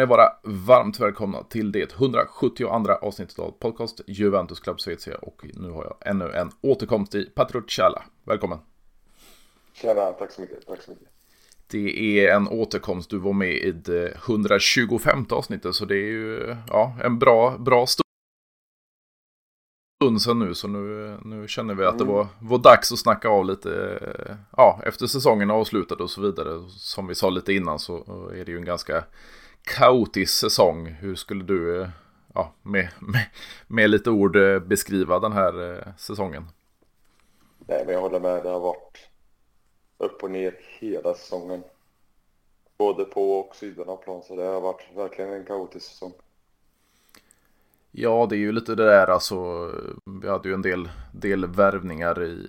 ni vara varmt välkomna till det 172 avsnittet av podcast Juventus Club Svezia och nu har jag ännu en återkomst i Patrocciala. Välkommen! Tjena, tack så mycket. Tack så mycket. Det är en återkomst, du var med i det 125 avsnittet så det är ju ja, en bra, bra stund sedan nu så nu, nu känner vi att det mm. var, var dags att snacka av lite ja, efter säsongen avslutad och så vidare. Som vi sa lite innan så är det ju en ganska kaotisk säsong. Hur skulle du ja, med, med, med lite ord beskriva den här eh, säsongen? Nej, men jag håller med. Det har varit upp och ner hela säsongen. Både på och sidan av plan, så det har varit verkligen en kaotisk säsong. Ja, det är ju lite det där alltså. Vi hade ju en del, del värvningar i,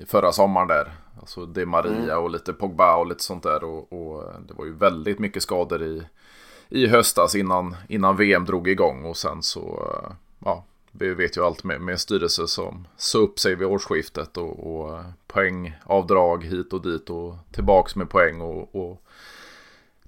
i förra sommaren där. Alltså det Maria mm. och lite Pogba och lite sånt där. Och, och, det var ju väldigt mycket skador i, i höstas innan, innan VM drog igång. Och sen så, eh, ja, vi vet ju allt med, med styrelse som sa upp sig vid årsskiftet och, och eh, poängavdrag hit och dit och tillbaks med poäng och, och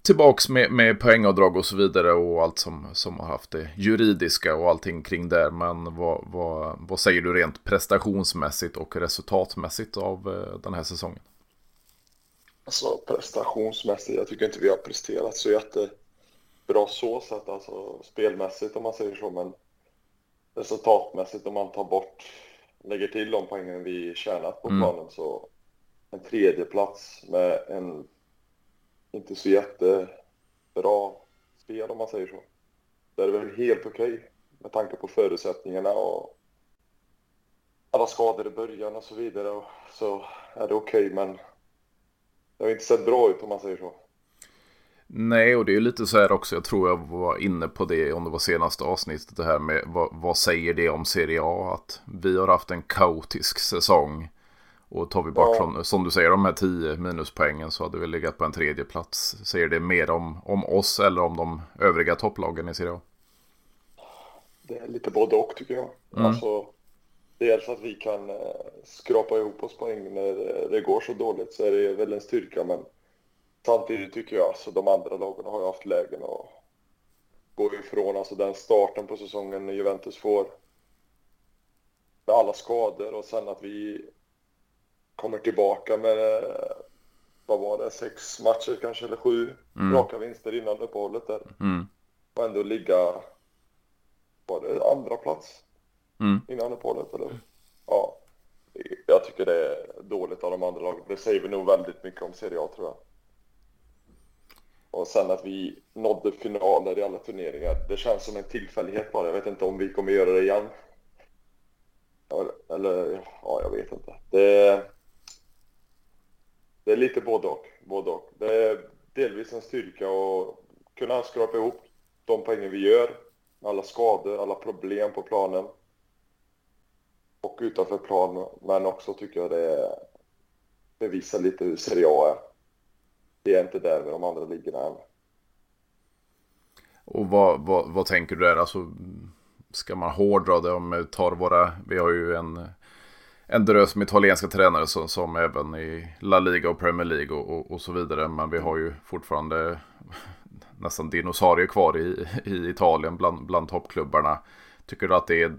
tillbaks med, med poängavdrag och så vidare och allt som, som har haft det juridiska och allting kring det. Men vad, vad, vad säger du rent prestationsmässigt och resultatmässigt av eh, den här säsongen? Alltså prestationsmässigt, jag tycker inte vi har presterat så jätte så sett, alltså spelmässigt om man säger så, men resultatmässigt om man tar bort, lägger till de poängen vi tjänat på mm. planen så en tredje plats med en inte så jättebra spel om man säger så. Det är väl helt okej okay, med tanke på förutsättningarna och alla skador i början och så vidare. Och så är det okej, okay, men det har inte sett bra ut om man säger så. Nej, och det är lite så här också, jag tror jag var inne på det om det var senaste avsnittet, det här med vad, vad säger det om Serie A? Att vi har haft en kaotisk säsong. Och tar vi bort, från, som du säger, de här 10 minuspoängen så hade vi legat på en tredje plats. Säger det mer om, om oss eller om de övriga topplagen i Serie A? Det är lite både och tycker jag. Mm. Alltså, dels att vi kan eh, skrapa ihop oss poäng när det går så dåligt så är det väl en styrka men samtidigt tycker jag alltså de andra lagen har ju haft lägen att gå ifrån. Alltså den starten på säsongen Juventus får med alla skador och sen att vi kommer tillbaka med, vad var det, sex matcher kanske eller sju mm. raka vinster innan uppehållet där. Mm. Och ändå ligga, var det andra plats mm. innan uppehållet eller? Ja, jag tycker det är dåligt av de andra lagen. Det säger vi nog väldigt mycket om Serie A tror jag. Och sen att vi nådde finaler i alla turneringar. Det känns som en tillfällighet bara. Jag vet inte om vi kommer göra det igen. Eller, ja, jag vet inte. Det, det är lite både och. Både och. Det är delvis en styrka att kunna skrapa ihop de poängen vi gör. Alla skador, alla problem på planen. Och utanför planen. Men också tycker jag det bevisar lite hur Serie A är. Det är inte där med de andra ligorna än. Och vad, vad, vad tänker du där? Alltså, ska man hårdra det om vi tar våra... Vi har ju en en drös med italienska tränare som, som även i La Liga och Premier League och, och, och, så vidare. Men vi har ju fortfarande nästan dinosaurier kvar i, i Italien bland, bland toppklubbarna. Tycker du att det är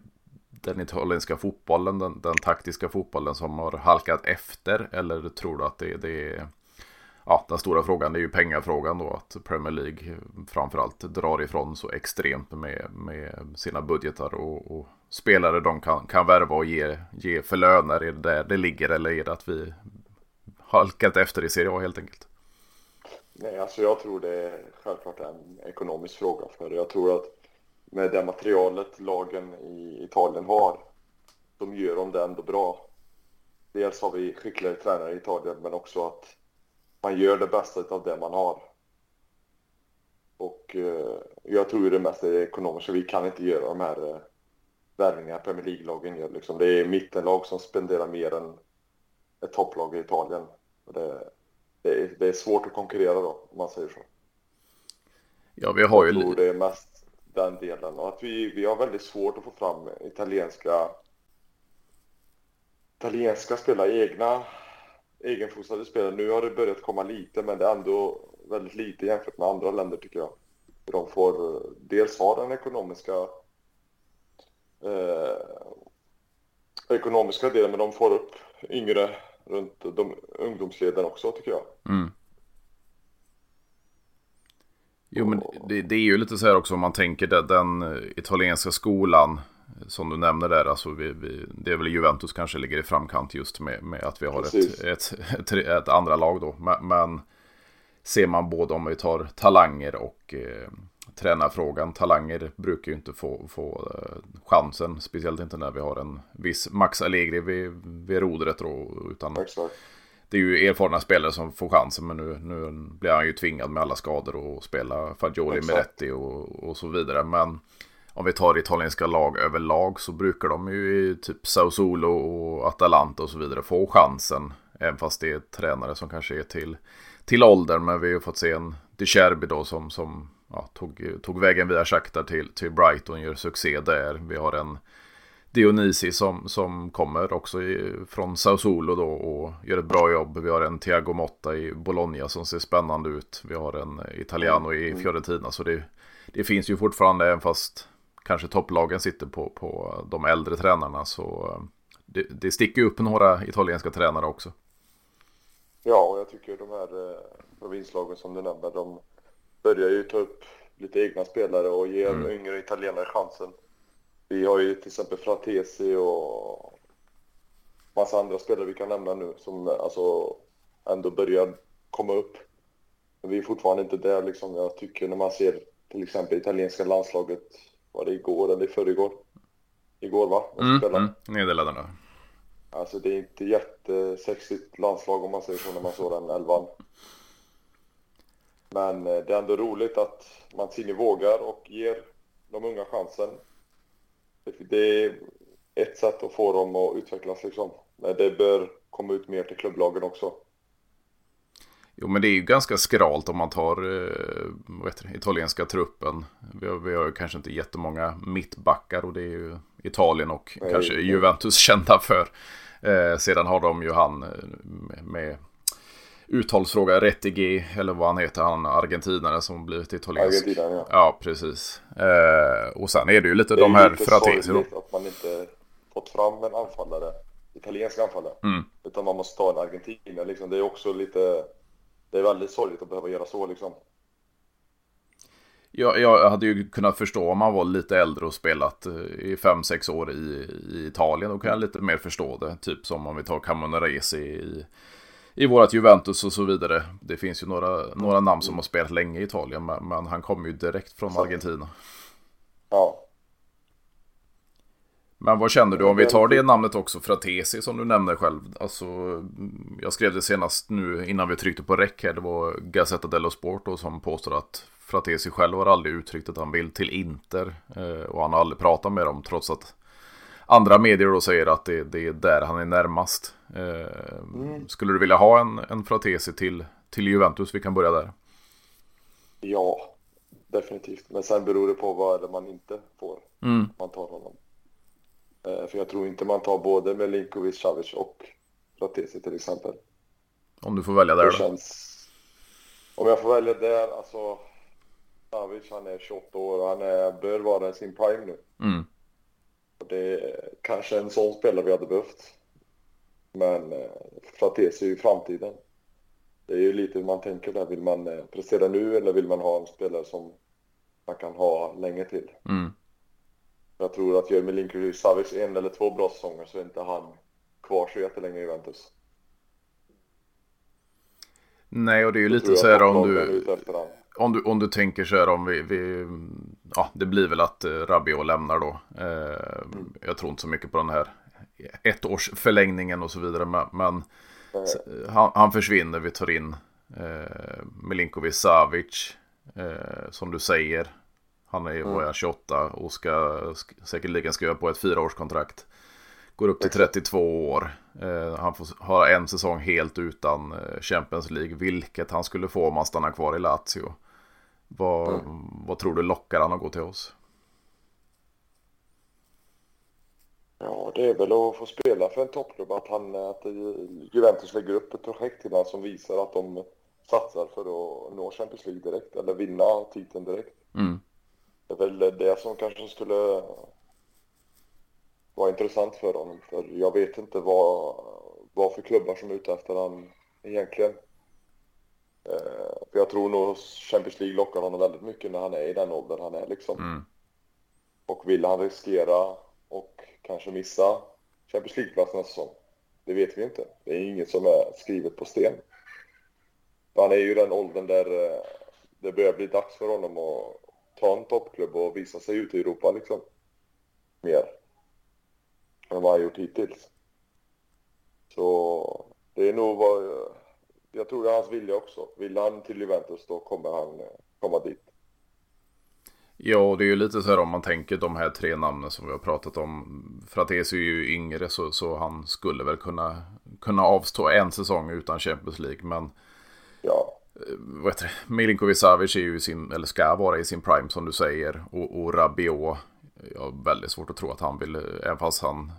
den italienska fotbollen, den, den taktiska fotbollen som har halkat efter? Eller tror du att det, det är ja, den stora frågan är ju pengafrågan då. Att Premier League framförallt drar ifrån så extremt med, med sina budgetar och, och spelare de kan, kan värva och ge, ge för löner? Är det där det ligger eller är det att vi halkat efter i Serie A helt enkelt? Nej, alltså jag tror det är självklart en ekonomisk fråga för jag tror att med det materialet lagen i Italien har, de gör om det ändå bra. Dels har vi skickligare tränare i Italien, men också att man gör det bästa av det man har. Och eh, jag tror det mest är det ekonomiska. Vi kan inte göra de här eh, värvningar Premier League-lagen gör. Liksom. Det är mittenlag som spenderar mer än ett topplag i Italien. Det, det, är, det är svårt att konkurrera då, om man säger så. Ja, vi har ju... Jag tror det är mest den delen. Och att vi, vi har väldigt svårt att få fram italienska italienska spelare, egna egenfostrade spelare. Nu har det börjat komma lite, men det är ändå väldigt lite jämfört med andra länder tycker jag. de får dels ha den ekonomiska eh, ekonomiska delen, men de får upp yngre runt de ungdomsleden också tycker jag. Mm. Jo, men det, det, är ju lite så här också om man tänker det, den italienska skolan som du nämner där, alltså vi, vi, det är väl Juventus kanske ligger i framkant just med, med att vi har ett, ett, ett, ett, andra lag då. Men, men, ser man både om vi tar talanger och eh, tränarfrågan. Talanger brukar ju inte få, få eh, chansen, speciellt inte när vi har en viss Max Allegri vid, vid rodret. Då, utan Exakt. Det är ju erfarna spelare som får chansen, men nu, nu blir han ju tvingad med alla skador och spela Fagioli. Meretti och, och så vidare. Men om vi tar italienska lag överlag så brukar de ju i typ Sao Solo och Atalanta och så vidare få chansen. Även fast det är tränare som kanske är till, till åldern. Men vi har fått se en De Cherby då som, som ja, tog, tog vägen via Shakhtar till, till Brighton, gör succé där. Vi har en Dionisi som, som kommer också i, från Sao Solo då och gör ett bra jobb. Vi har en Thiago Motta i Bologna som ser spännande ut. Vi har en Italiano i. Fiorentina. Så det, det finns ju fortfarande, även fast kanske topplagen sitter på, på de äldre tränarna, så eh, det, det sticker upp några italienska tränare också. Ja, och jag tycker de här eh, provinslagen som du nämner, de börjar ju ta upp lite egna spelare och ge mm. yngre italienare chansen. Vi har ju till exempel Fratesi och massa andra spelare vi kan nämna nu som alltså ändå börjar komma upp. Men vi är fortfarande inte där liksom. Jag tycker när man ser till exempel italienska landslaget, var det igår eller i förrgår? Igår va? Mm, mm. Nederländerna. Alltså det är inte jättesexigt landslag om man säger så när man såg den elvan. Men eh, det är ändå roligt att Mancini vågar och ger de unga chansen. Det är ett sätt att få dem att utvecklas liksom. Men det bör komma ut mer till klubblagen också. Jo, men det är ju ganska skralt om man tar eh, vet italienska truppen. Vi har, vi har kanske inte jättemånga mittbackar och det är ju Italien och nej, kanske. Juventus kända för. Eh, sedan har de ju han eh, med uttalsfråga Rettighi, eller vad han heter, han argentinare som blivit italiensk. Argentinare, ja. Ja, precis. Eh, och sen är det ju lite det de här Fratesi. Det är att man inte fått fram en anfallare, italiensk anfallare. Mm. Utan man måste ta en argentinare liksom. Det är också lite, det är väldigt sorgligt att behöva göra så liksom. Jag, jag hade ju kunnat förstå om man var lite äldre och spelat eh, i 5-6 år i, i Italien. Då kan jag lite mer förstå det. Typ som om vi tar Camonaresi i i vårat Juventus och så vidare. Det finns ju några, några namn som har spelat länge i Italien, men, men han kommer ju direkt från Argentina. Ja. Men vad känner du om vi tar det namnet också, Fratesi som du nämner själv? Alltså, jag skrev det senast nu innan vi tryckte på räck här. Det var Gazzetta dello Sport då, som påstår att Fratesi själv har aldrig uttryckt att han vill till Inter. Eh, och han har aldrig pratat med dem trots att andra medier då säger att det, det är där han är närmast. Eh, mm. Skulle du vilja ha en, en Fratesi till, till Juventus? Vi kan börja där. Ja, definitivt. Men sen beror det på vad man inte får. Mm. Man tar honom. Eh, för jag tror inte man tar både Melinkovic, Savic och Fratesi till exempel. Om du får välja där det då? Känns... Om jag får välja där, alltså Savic han är 28 år, han är, bör vara i sin prime nu. Mm. Det är kanske en sån spelare vi hade behövt. Men eh, Fratesi är ju framtiden. Det är ju lite hur man tänker där. Vill man eh, prestera nu eller vill man ha en spelare som man kan ha länge till? Mm. Jag tror att gör Milinkovic Savic en eller två bra säsonger så är inte han kvar så jättelänge i Juventus. Nej, och det är ju lite så här om du, om du, om du tänker så här om vi, vi ja, det blir väl att eh, Rabiot lämnar då. Eh, mm. Jag tror inte så mycket på den här ettårsförlängningen och så vidare. Men, men han, han, försvinner, vi tar in eh, Milinkovic Savic. Eh, som du säger. Han är ju mm. 28 och ska säkerligen skriva på ett fyraårskontrakt. Går upp till 32 år. Eh, han får ha en säsong helt utan eh, Champions League. Vilket han skulle få om han stannar kvar i Lazio. Vad, mm. vad tror du lockar han att gå till oss? Ja, det är väl att få spela för en toppklubb. Att, han, att Juventus lägger upp ett projekt till honom som visar att de satsar för att nå Champions League direkt eller vinna titeln direkt. Mm. Det är väl det som kanske skulle vara intressant för honom. För jag vet inte vad, vad för klubbar som är ute efter honom egentligen. Eh, för jag tror nog Champions League lockar honom väldigt mycket när han är i den åldern han är liksom. Mm. Och vill han riskera och kanske missa Champions League-plats nästa säsong? Det vet vi inte. Det är inget som är skrivet på sten. Han är ju den åldern där eh, det börjar bli dags för honom att ta en toppklubb och visa sig ute i Europa liksom. Mer. Än vad han gjort hittills. Så det är nog vad... Jag tror det är hans vilja också. Vill han till Juventus då kommer han eh, komma dit. Ja, och det är ju lite så här om man tänker de här tre namnen som vi har pratat om. Fratesi är ju yngre så, så han skulle väl kunna, kunna avstå en säsong utan Champions League. Men vad heter det? Milinkovic Savic är ju sin, eller ska vara i sin prime som du säger. Och, och Rabiot, jag har väldigt svårt att tro att han vill, även fast han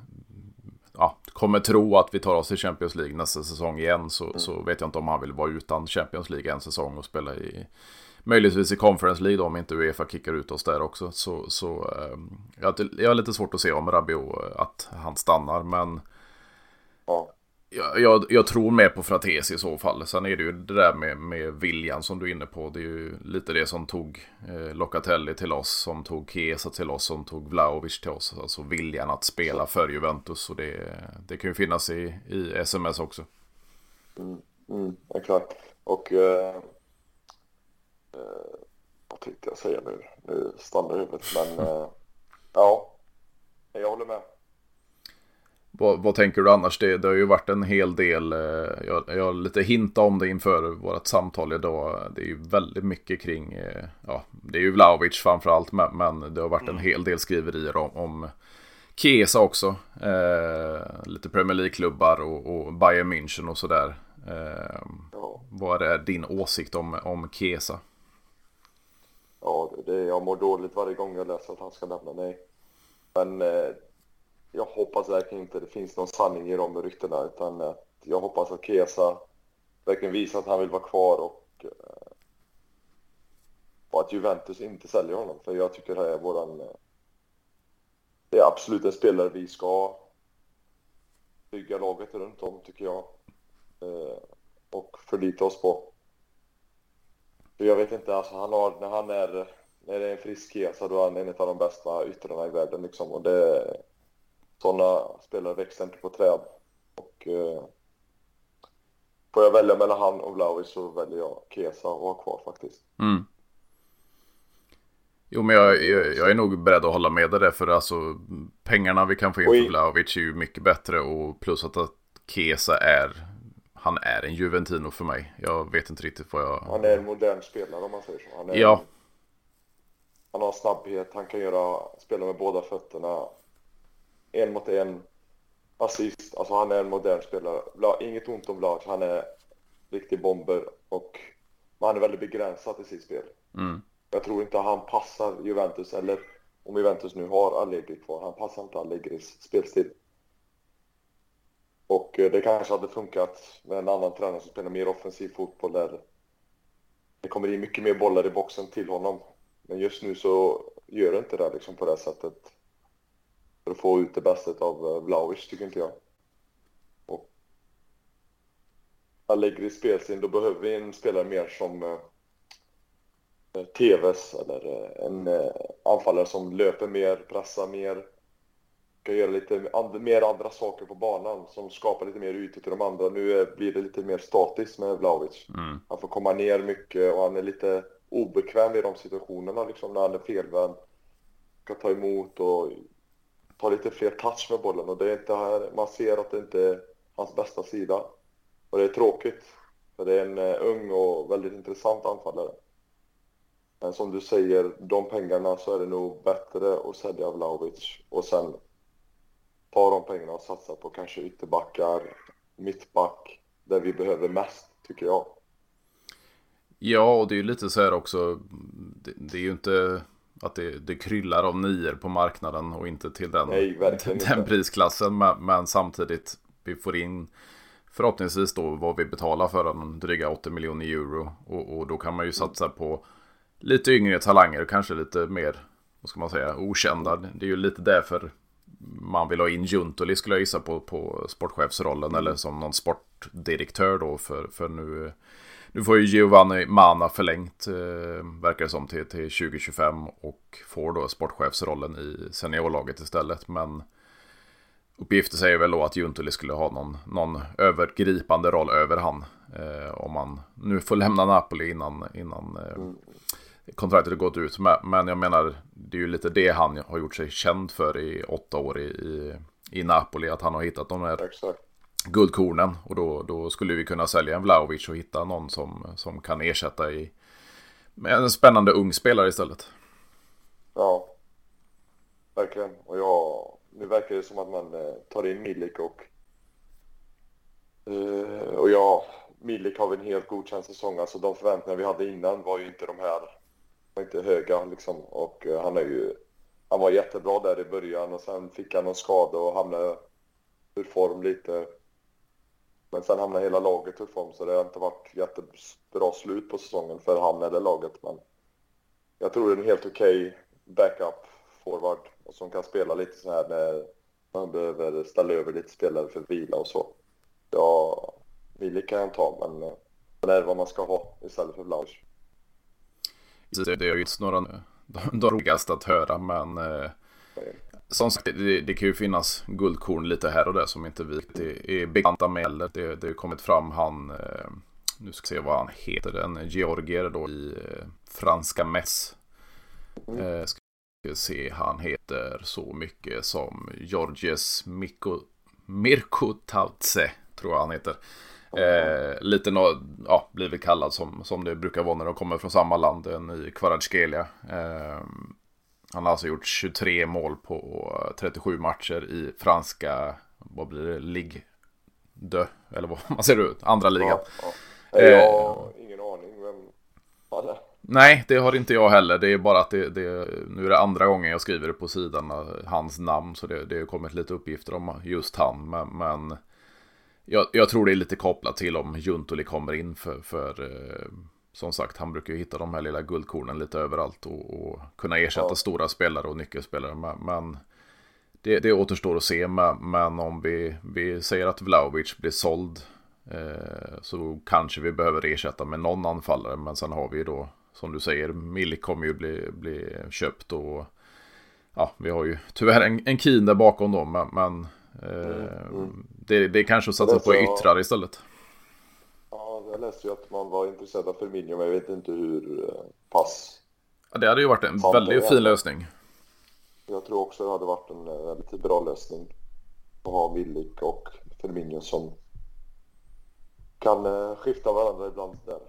ja, kommer tro att vi tar oss till Champions League nästa säsong igen så, så vet jag inte om han vill vara utan Champions League en säsong och spela i möjligtvis i Conference League då, om inte Uefa kickar ut oss där också. Så, så eh, jag, jag har lite svårt att se om Rabiot att han stannar men ja, jag, jag, jag tror mer på Fratesi i så fall. Sen är det ju det där med, med viljan som du är inne på. Det är ju lite det som tog eh, Locatelli till oss, som tog Chiesa till oss, som tog Vlahovic till oss. Alltså viljan att spela för Juventus. Och det, det kan ju finnas i, i sms också. mm, mm exakt. Och eh, eh, vad tänkte jag säga nu? Nu stannar huvudet, men eh, ja, jag håller med. Vad, vad tänker du annars? Det, det har ju varit en hel del, eh, jag, jag har lite hintat om det inför vårt samtal idag. Det är ju väldigt mycket kring, eh, ja, det är ju Vlahovic framförallt, men, men det har varit en hel del skriverier om, om Chiesa också. Eh, lite Premier League-klubbar och, och Bayern München och sådär. Eh, Ja, vad är din åsikt om, om Chiesa? ja det, det, jag mår dåligt varje gång jag läser att han ska lämna mig. Men eh, jag hoppas verkligen inte det finns någon sanning i de ryktena, utan att jag hoppas att Kesa verkligen visar att han vill vara kvar och, eh, och att Juventus inte säljer honom. För jag tycker det här är våran... Eh, det är absolut en spelare vi ska bygga laget runt om, tycker jag. Och förlita oss på. För jag vet inte, alltså han har, när han är, när det är en frisk Kesa, då är han en av de bästa yttrarna i världen liksom. Och det, sådana spelare växer inte på träd. Och eh, får jag välja mellan han och Vlahovic så väljer jag Kesa och ha kvar faktiskt. Mm. Jo, men jag, jag, jag är nog beredd att hålla med dig där, för alltså pengarna vi kan få in för Vlahovic är ju mycket bättre och plus att, att Kesa är, han är en Juventino för mig. Jag vet inte riktigt vad jag... Han är en modern spelare om man säger så. Han, är, Ja, han har snabbhet, han kan göra, spela med båda fötterna. En mot en, assist. Alltså han är en modern spelare. Inget ont om Vlahovic, han är riktig bomber och han är väldigt begränsad i sitt spel. mm, Jag tror inte han passar Juventus, eller om Juventus nu har Allegri kvar, han passar inte Allegris spelstil. Och eh, det kanske hade funkat med en annan tränare som spelar mer offensiv fotboll där det kommer in mycket mer bollar i boxen till honom. Men just nu så gör det inte det liksom på det sättet. För att få ut det bästa av eh, Vlahovic tycker inte jag. Och Allegris spelstil, då behöver vi en spelare mer som eh, eh, TVs eller en anfallare som löper mer, pressar mer, kan göra lite and mer andra saker på banan som skapar lite mer ytor till de andra. Nu blir det lite mer statiskt med Vlahovic. mm, Han får komma ner mycket och han är lite obekväm i de situationerna liksom när han är felvänd. Ska ta emot och ta lite fler touch med bollen och det är inte här, man ser att det inte är hans bästa sida. Och det är tråkigt. För det är en eh, ung och väldigt intressant anfallare. Men som du säger, de pengarna så är det nog bättre att sälja Vlahovic och sen ta de pengarna och satsa på kanske ytterbackar, mittback, där vi behöver mest, tycker jag. ja, och det är ju lite så här också, det, det är ju inte att det, det kryllar av nior på marknaden och inte till den, Nej, den inte. prisklassen, men, men samtidigt, vi får in förhoppningsvis då vad vi betalar för den dryga 80 miljoner euro. Och, och, då kan man ju satsa på lite yngre talanger kanske lite mer, vad ska man säga, okända. Det är ju lite därför man vill ha in Juntoli skulle jag gissa på, på sportchefsrollen eller som någon sportdirektör då för, för nu nu får ju Giovanni Mana förlängt, eh, verkar det som, till, till 2025 och får då sportchefsrollen i seniorlaget istället. Men uppgifter säger väl då att Juntuli skulle ha någon, någon övergripande roll över han. Eh, om man nu får lämna Napoli innan, innan eh, mm. kontraktet gått ut. Men, men jag menar, det är ju lite det han har gjort sig känd för i åtta år i, i, i Napoli. Att han har hittat de här Exakt guldkornen. Och då, då skulle vi kunna sälja en Vlaovic och hitta någon som, som kan ersätta i med en spännande ung spelare istället. Ja, verkligen. Och jag, nu verkar det som att man eh, tar in Milik och eh, och ja, Milik har väl en helt godkänd säsong. Alltså de förväntningar vi hade innan var ju inte de här, var inte höga liksom. Och eh, han är ju, han var jättebra där i början och sen fick han någon skada och hamnade ur form lite. Men sen hamnade hela laget ur form så det har inte varit jättebra slut på säsongen för han eller laget. Men jag tror det är en helt okej okay backup forward som kan spela lite så här när man behöver ställa över lite spelare för vila och så. Ja, Milik kan jag ta men det är vad man ska ha istället för Blanche. Det är ju inte några de roligaste att höra men eh, som sagt, det, det, kan ju finnas guldkorn lite här och där som inte vi är bekanta med heller. Det, det har kommit fram han, eh, nu ska vi se vad han heter, en georgier då i eh, franska Mess. Mm. Eh, ska se, han heter så mycket som Georges Mikko, Mirko Tautse, tror jag han heter. Eh, lite no, ja, blivit kallad som, som det brukar vara när de kommer från samma land, en i Kvaratskhelia. Eh, han har alltså gjort 23 mål på 37 matcher i franska, vad blir det, Ligue de, eller vad man ser ut, andra ligan. Ja, ja. Jag har eh, ingen aning vem han är. Nej, det har inte jag heller. Det är bara att det, det, nu är det andra gången jag skriver det på sidan, hans namn. Så det, det har kommit lite uppgifter om just han. Men, men jag, jag, tror det är lite kopplat till om Juntoli kommer in för, för eh, som sagt, han brukar ju hitta de här lilla guldkornen lite överallt och, och kunna ersätta ja. stora spelare och nyckelspelare. Men, men det, det återstår att se. Men, men om vi, vi säger att Vlaovic blir såld eh, så kanske vi behöver ersätta med någon anfallare. Men sen har vi då, som du säger, Milik kommer ju bli, bli köpt och ja, vi har ju tyvärr en, en Keen där bakom då. Men, men eh, mm, mm. Det, det är kanske att satsa på yttrar istället jag läste ju att man var intresserad av Firmino, men jag vet inte hur eh, pass. Ja, det hade ju varit en väldigt fin lösning. Jag tror också det hade varit en eh, väldigt bra lösning. Att ha Willik och Firmino som kan eh, skifta varandra ibland där.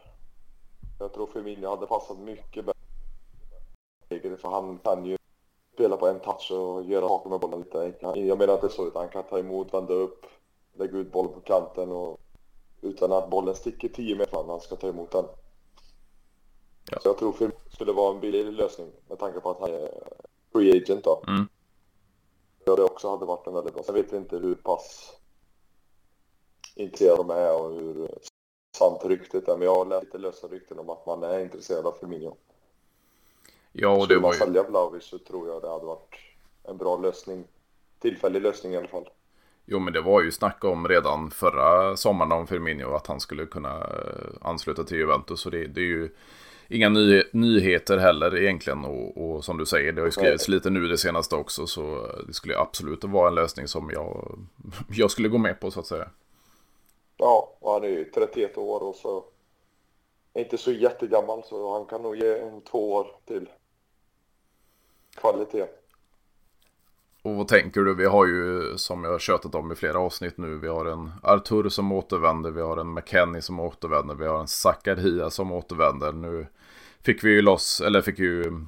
Jag tror Firmino hade passat mycket bättre. För han kan ju spela på en touch och göra saker med bollen lite. Jag menar inte så, utan han kan ta emot, vända upp, lägga ut bollen på kanten och utan att bollen sticker 10 meter fram när han ska ta emot den. Ja. Så jag tror det skulle vara en billig lösning med tanke på att han är free agent då. Mm. Ja, det också hade varit en väldigt bra. Sen vet vi inte hur pass intresserade de är och hur sant ryktet är. Men jag har läst lite lösa rykten om att man är intresserad av Firmino. Ja, och det var ju... Skulle man sälja Vlahovic så tror jag det hade varit en bra lösning. Tillfällig lösning i alla fall. Jo men det var ju snack om redan förra sommaren om Firmino att han skulle kunna eh, ansluta till Juventus. Så det, det är ju inga ny, nyheter heller egentligen. Och, och, som du säger, det har ju skrivits lite nu det senaste också. Så det skulle absolut vara en lösning som jag, jag skulle gå med på så att säga. Ja, och han är ju 31 år och så inte så jättegammal så han kan nog ge en två år till kvalitet. Och vad tänker du? Vi har ju, som jag har tjötat om i flera avsnitt nu, vi har en Artur som återvänder, vi har en McKennie som återvänder, vi har en Zakaria som återvänder. Nu fick vi ju loss, eller fick ju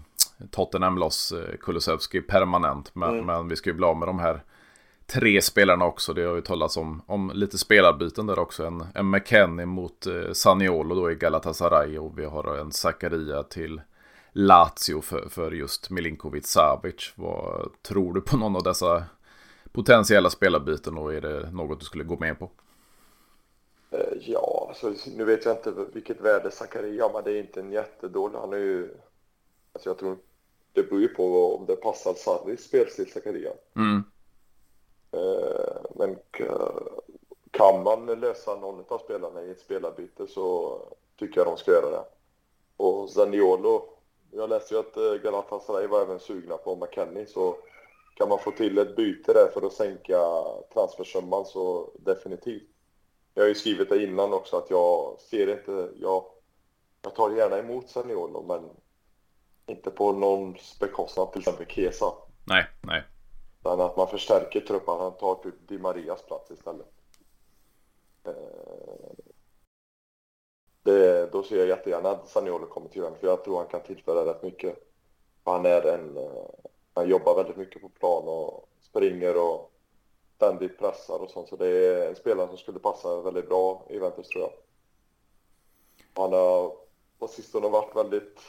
Tottenham loss eh, Kulusevski permanent, men, mm. men vi ska ju bli av med de här tre spelarna också. Det har ju talats om, om lite spelarbyten där också. En, en McKennie mot eh, Saniolo då i Galatasaray och vi har en Zakaria till Lazio för, för just Milinkovic Savic. Vad tror du på någon av dessa potentiella spelarbyten och är det något du skulle gå med på? Eh, ja, alltså, nu vet jag inte vilket värde Zakaria men det är inte en jättedålig. Han är ju... Alltså jag tror det beror ju på om det passar Sarris spelstil Zakaria. Mm. Eh, men kan man lösa någon av spelarna i ett spelarbyte så tycker jag de ska göra det. Och Zaniolo, jag läste ju att eh, Galatasaray var även sugna på McKennie så kan man få till ett byte där för att sänka transfersumman så definitivt. Jag har ju skrivit det innan också att jag ser inte, jag, jag tar gärna emot Zaniolo men inte på någons bekostnad, till exempel Kesa. Nej, nej. Utan att man förstärker truppen, han tar typ Di Marias plats istället. Det, då ser jag jättegärna att Saniolo kommer till Juventus, för jag tror han kan tillföra rätt mycket. Han är en, eh, han jobbar väldigt mycket på plan och springer och ständigt pressar och sånt, så det är en spelare som skulle passa väldigt bra i Juventus tror jag. Han har på sistone varit väldigt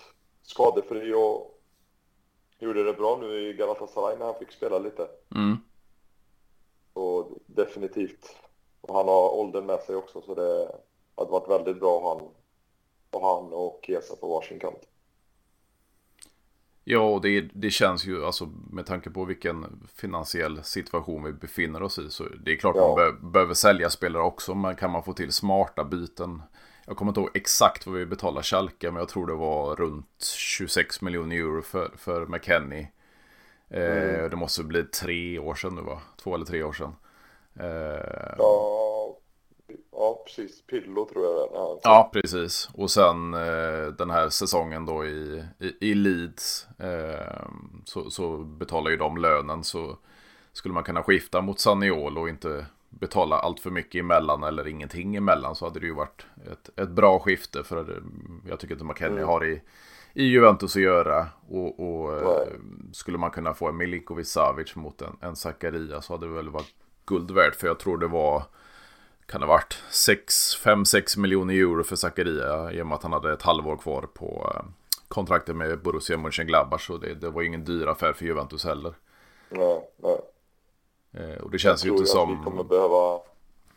skadefri och gjorde det bra nu i Galatasaray när han fick spela lite. Mm. Och definitivt. Och han har åldern med sig också så det hade varit väldigt bra han och han och Kesa på varsin kant. Ja, och det, det känns ju, alltså med tanke på vilken finansiell situation vi befinner oss i, så det är klart ja. man be behöver sälja spelare också, men kan man få till smarta byten jag kommer inte ihåg exakt vad vi betalar Schalke, men jag tror det var runt 26 miljoner euro för, för McKennie. Eh, mm. Det måste bli tre år sedan nu va? Två eller tre år sedan. Eh, ja, ja, precis. Pillo tror jag det är. Ja, precis. Och sen eh, den här säsongen då i, i, i Leeds eh, så, så betalar ju de lönen. Så skulle man kunna skifta mot Saniolo och inte betala allt för mycket emellan eller ingenting emellan så hade det ju varit ett, ett bra skifte för jag tycker inte McKennie mm. har i, i Juventus att göra och, och eh, skulle man kunna få en Milinkovic Savic mot en, en Zakaria så hade det väl varit guld värt för jag tror det var kan det varit 5-6 miljoner euro för Zakaria i och med att han hade ett halvår kvar på eh, kontraktet med Borussia Mönchengladbach så det, det var ingen dyr affär för Juventus heller. Nej, nej. Eh, och det känns ju inte som... Jag tror att vi kommer behöva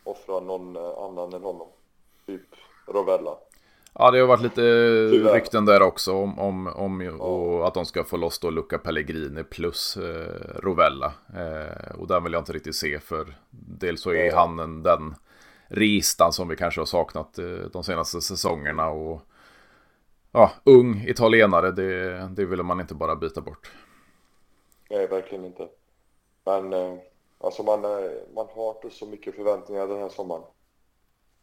offra någon eh, annan än honom. Typ Rovella. Ja, det har varit lite Tyvärr. rykten där också om, om, om ja. och att de ska få loss då Luca Pellegrini plus eh, Rovella. Eh, och den vill jag inte riktigt se för dels så är ja. han en, den ristan som vi kanske har saknat eh, de senaste säsongerna. Och ja, ung italienare, det, det vill man inte bara byta bort. Nej, verkligen inte. Men eh, Alltså man, man har inte så mycket förväntningar den här sommaren.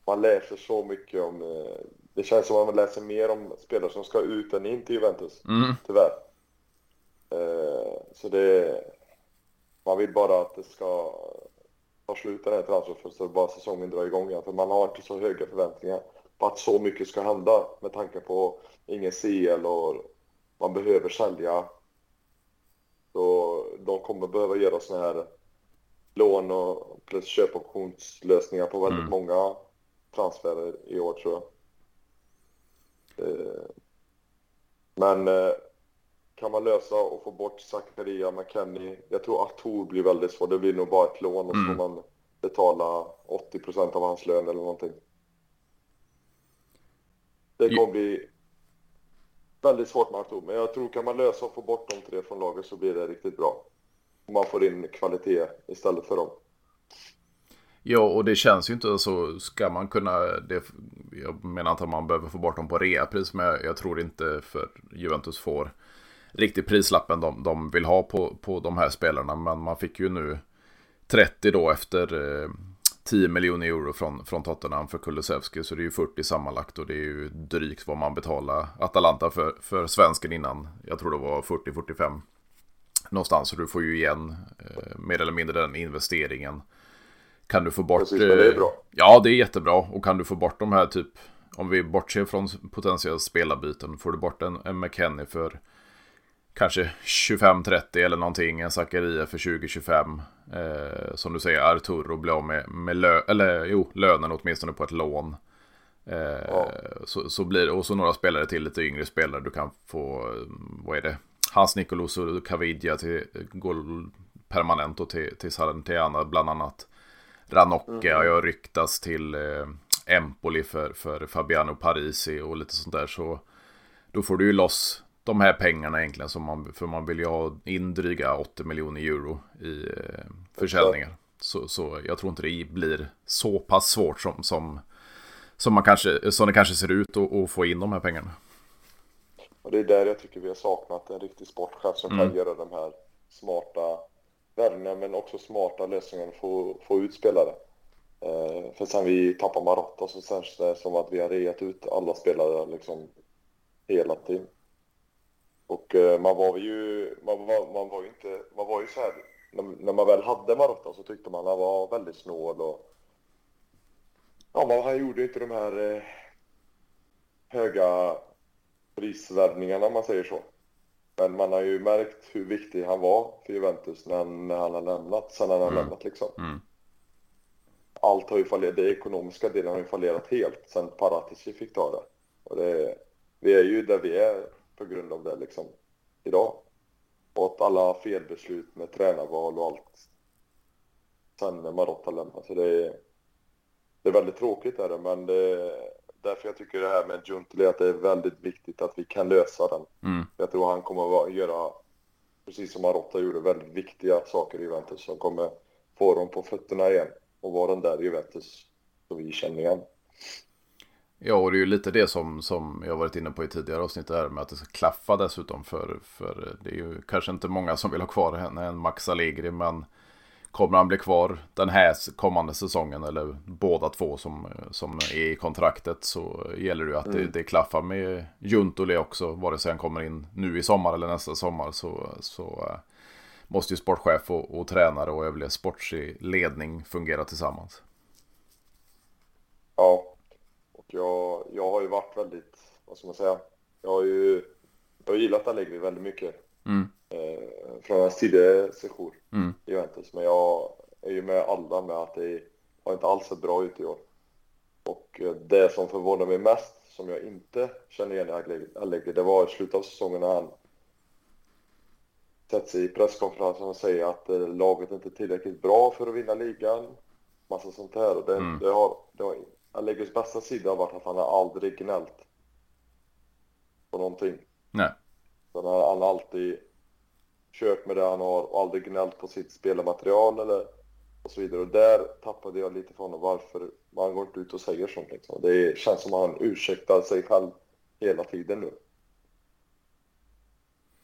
Man läser så mycket om... Eh, det känns som att man läser mer om spelare som ska ut än in till Juventus. Mm. Tyvärr. Eh, så det... Man vill bara att det ska ta slut den här transferfönstret bara säsongen drar igång igen. För man har inte så höga förväntningar på att så mycket ska hända med tanke på ingen CL och man behöver sälja. Så de kommer behöva göra såna här lån och plus köpoptionslösningar på väldigt mm. många transferer i år tror jag. Men eh, kan man lösa och få bort Zakaria, McKennie. Jag tror att Tor blir väldigt svårt. Det blir nog bara ett lån och så får mm. man betala 80 procent av hans lön eller någonting. Det kommer bli väldigt svårt med Artur, men jag tror kan man lösa och få bort de tre från laget så blir det riktigt bra man får in kvalitet istället för dem. Ja, och det känns ju inte så. Ska man kunna... Det, jag menar inte att man behöver få bort dem på reapris, men jag, jag tror inte för Juventus får riktigt prislappen de, de vill ha på, på de här spelarna. Men man fick ju nu 30 då efter eh, 10 miljoner euro från, från Tottenham för Kulusevski. Så det är ju 40 sammanlagt och det är ju drygt vad man betalar Atalanta för, för svensken innan. Jag tror det var 40-45 någonstans. Så du får ju igen eh, mer eller mindre den investeringen. Kan du få bort... Precis, det är bra. Eh, ja, det är jättebra. Och kan du få bort de här typ... Om vi bortser från potentiella spelarbyten. Får du bort en, en McKennie för kanske 25-30 eller någonting. En Zakaria för 20-25. Eh, som du säger, Arturo blir av med, med lö eller, jo, lönen åtminstone på ett lån. Eh, ja. så, så blir det, och så några spelare till, lite yngre spelare. Du kan få, eh, vad är det, Hans Nikolos och Kavidja till, går permanent och till, till Salernitana bland annat. Ranocchia mm. jag ryktas till eh, Empoli för, för Fabiano Parisi och lite sånt där så då får du ju loss de här pengarna egentligen som man, för man vill ju ha in dryga 80 miljoner euro i eh, försäljningar. Så, så jag tror inte det blir så pass svårt som, som, som, man kanske, som det kanske ser ut att få in de här pengarna. Och det är där jag tycker vi har saknat en riktig sportchef som mm. kan göra de här smarta värvningarna men också smarta lösningar för att få ut spelare. Eh, för sen vi tappar Marotta så känns det som att vi har reat ut alla spelare liksom hela tiden. Och eh, man var ju, man var, man var ju inte, man var ju så här, när, när man väl hade Marotta så tyckte man han var väldigt snål och ja, man, han gjorde inte de här eh, höga prisvärvningarna om man säger så. Men man har ju märkt hur viktig han var för Juventus när när han har lämnat, sen han har mm. lämnat liksom. Mm. Allt har ju fallerat, det ekonomiska delen har ju fallerat helt sen Paratici fick ta det. Och det, vi är ju där vi är på grund av det liksom idag. Och att alla felbeslut med tränarval och allt sen när Marotta lämnade. Så det är, det är väldigt tråkigt är det, men det är därför jag tycker det här med Junteli att det är väldigt viktigt att vi kan lösa den. Mm. Jag tror han kommer att göra, precis som Marotta gjorde, väldigt viktiga saker i Juventus som kommer få dem på fötterna igen och vara den där Juventus som vi känner igen. Ja, och det är ju lite det som, som jag varit inne på i tidigare avsnitt där med att det ska klaffa dessutom för, för det är ju kanske inte många som vill ha kvar henne än Max Allegri, men kommer han bli kvar den här kommande säsongen eller båda två som, som är i kontraktet så gäller det ju att mm. det, det klaffar med Juntoli också, vare sig han kommer in nu i sommar eller nästa sommar så, så äh, måste ju sportchef och, och tränare och övrig sportslig ledning fungera tillsammans. Ja, jag, jag har ju varit väldigt, vad ska man säga, jag har ju jag har gillat Allegri väldigt mycket. Mm. Eh, från hans tidigare session mm. i Juventus. Men jag är ju med alla med att det har inte alls sett bra ut i år. Och eh, det som förvånar mig mest, som jag inte känner igen i Allegri, det var i slutet av säsongen när han sätter sig i presskonferensen och säger att eh, laget inte är tillräckligt bra för att vinna ligan. Massa sånt här. Och det, mm. det har, det har Allegris bästa sida har varit att han har aldrig gnällt på någonting. Nej. Han har, han har alltid kört med det han har och aldrig gnällt på sitt spelarmaterial eller och så vidare. Och där tappade jag lite från varför man går inte ut och säger sånt liksom. Det känns som att han ursäktar sig själv hela tiden nu.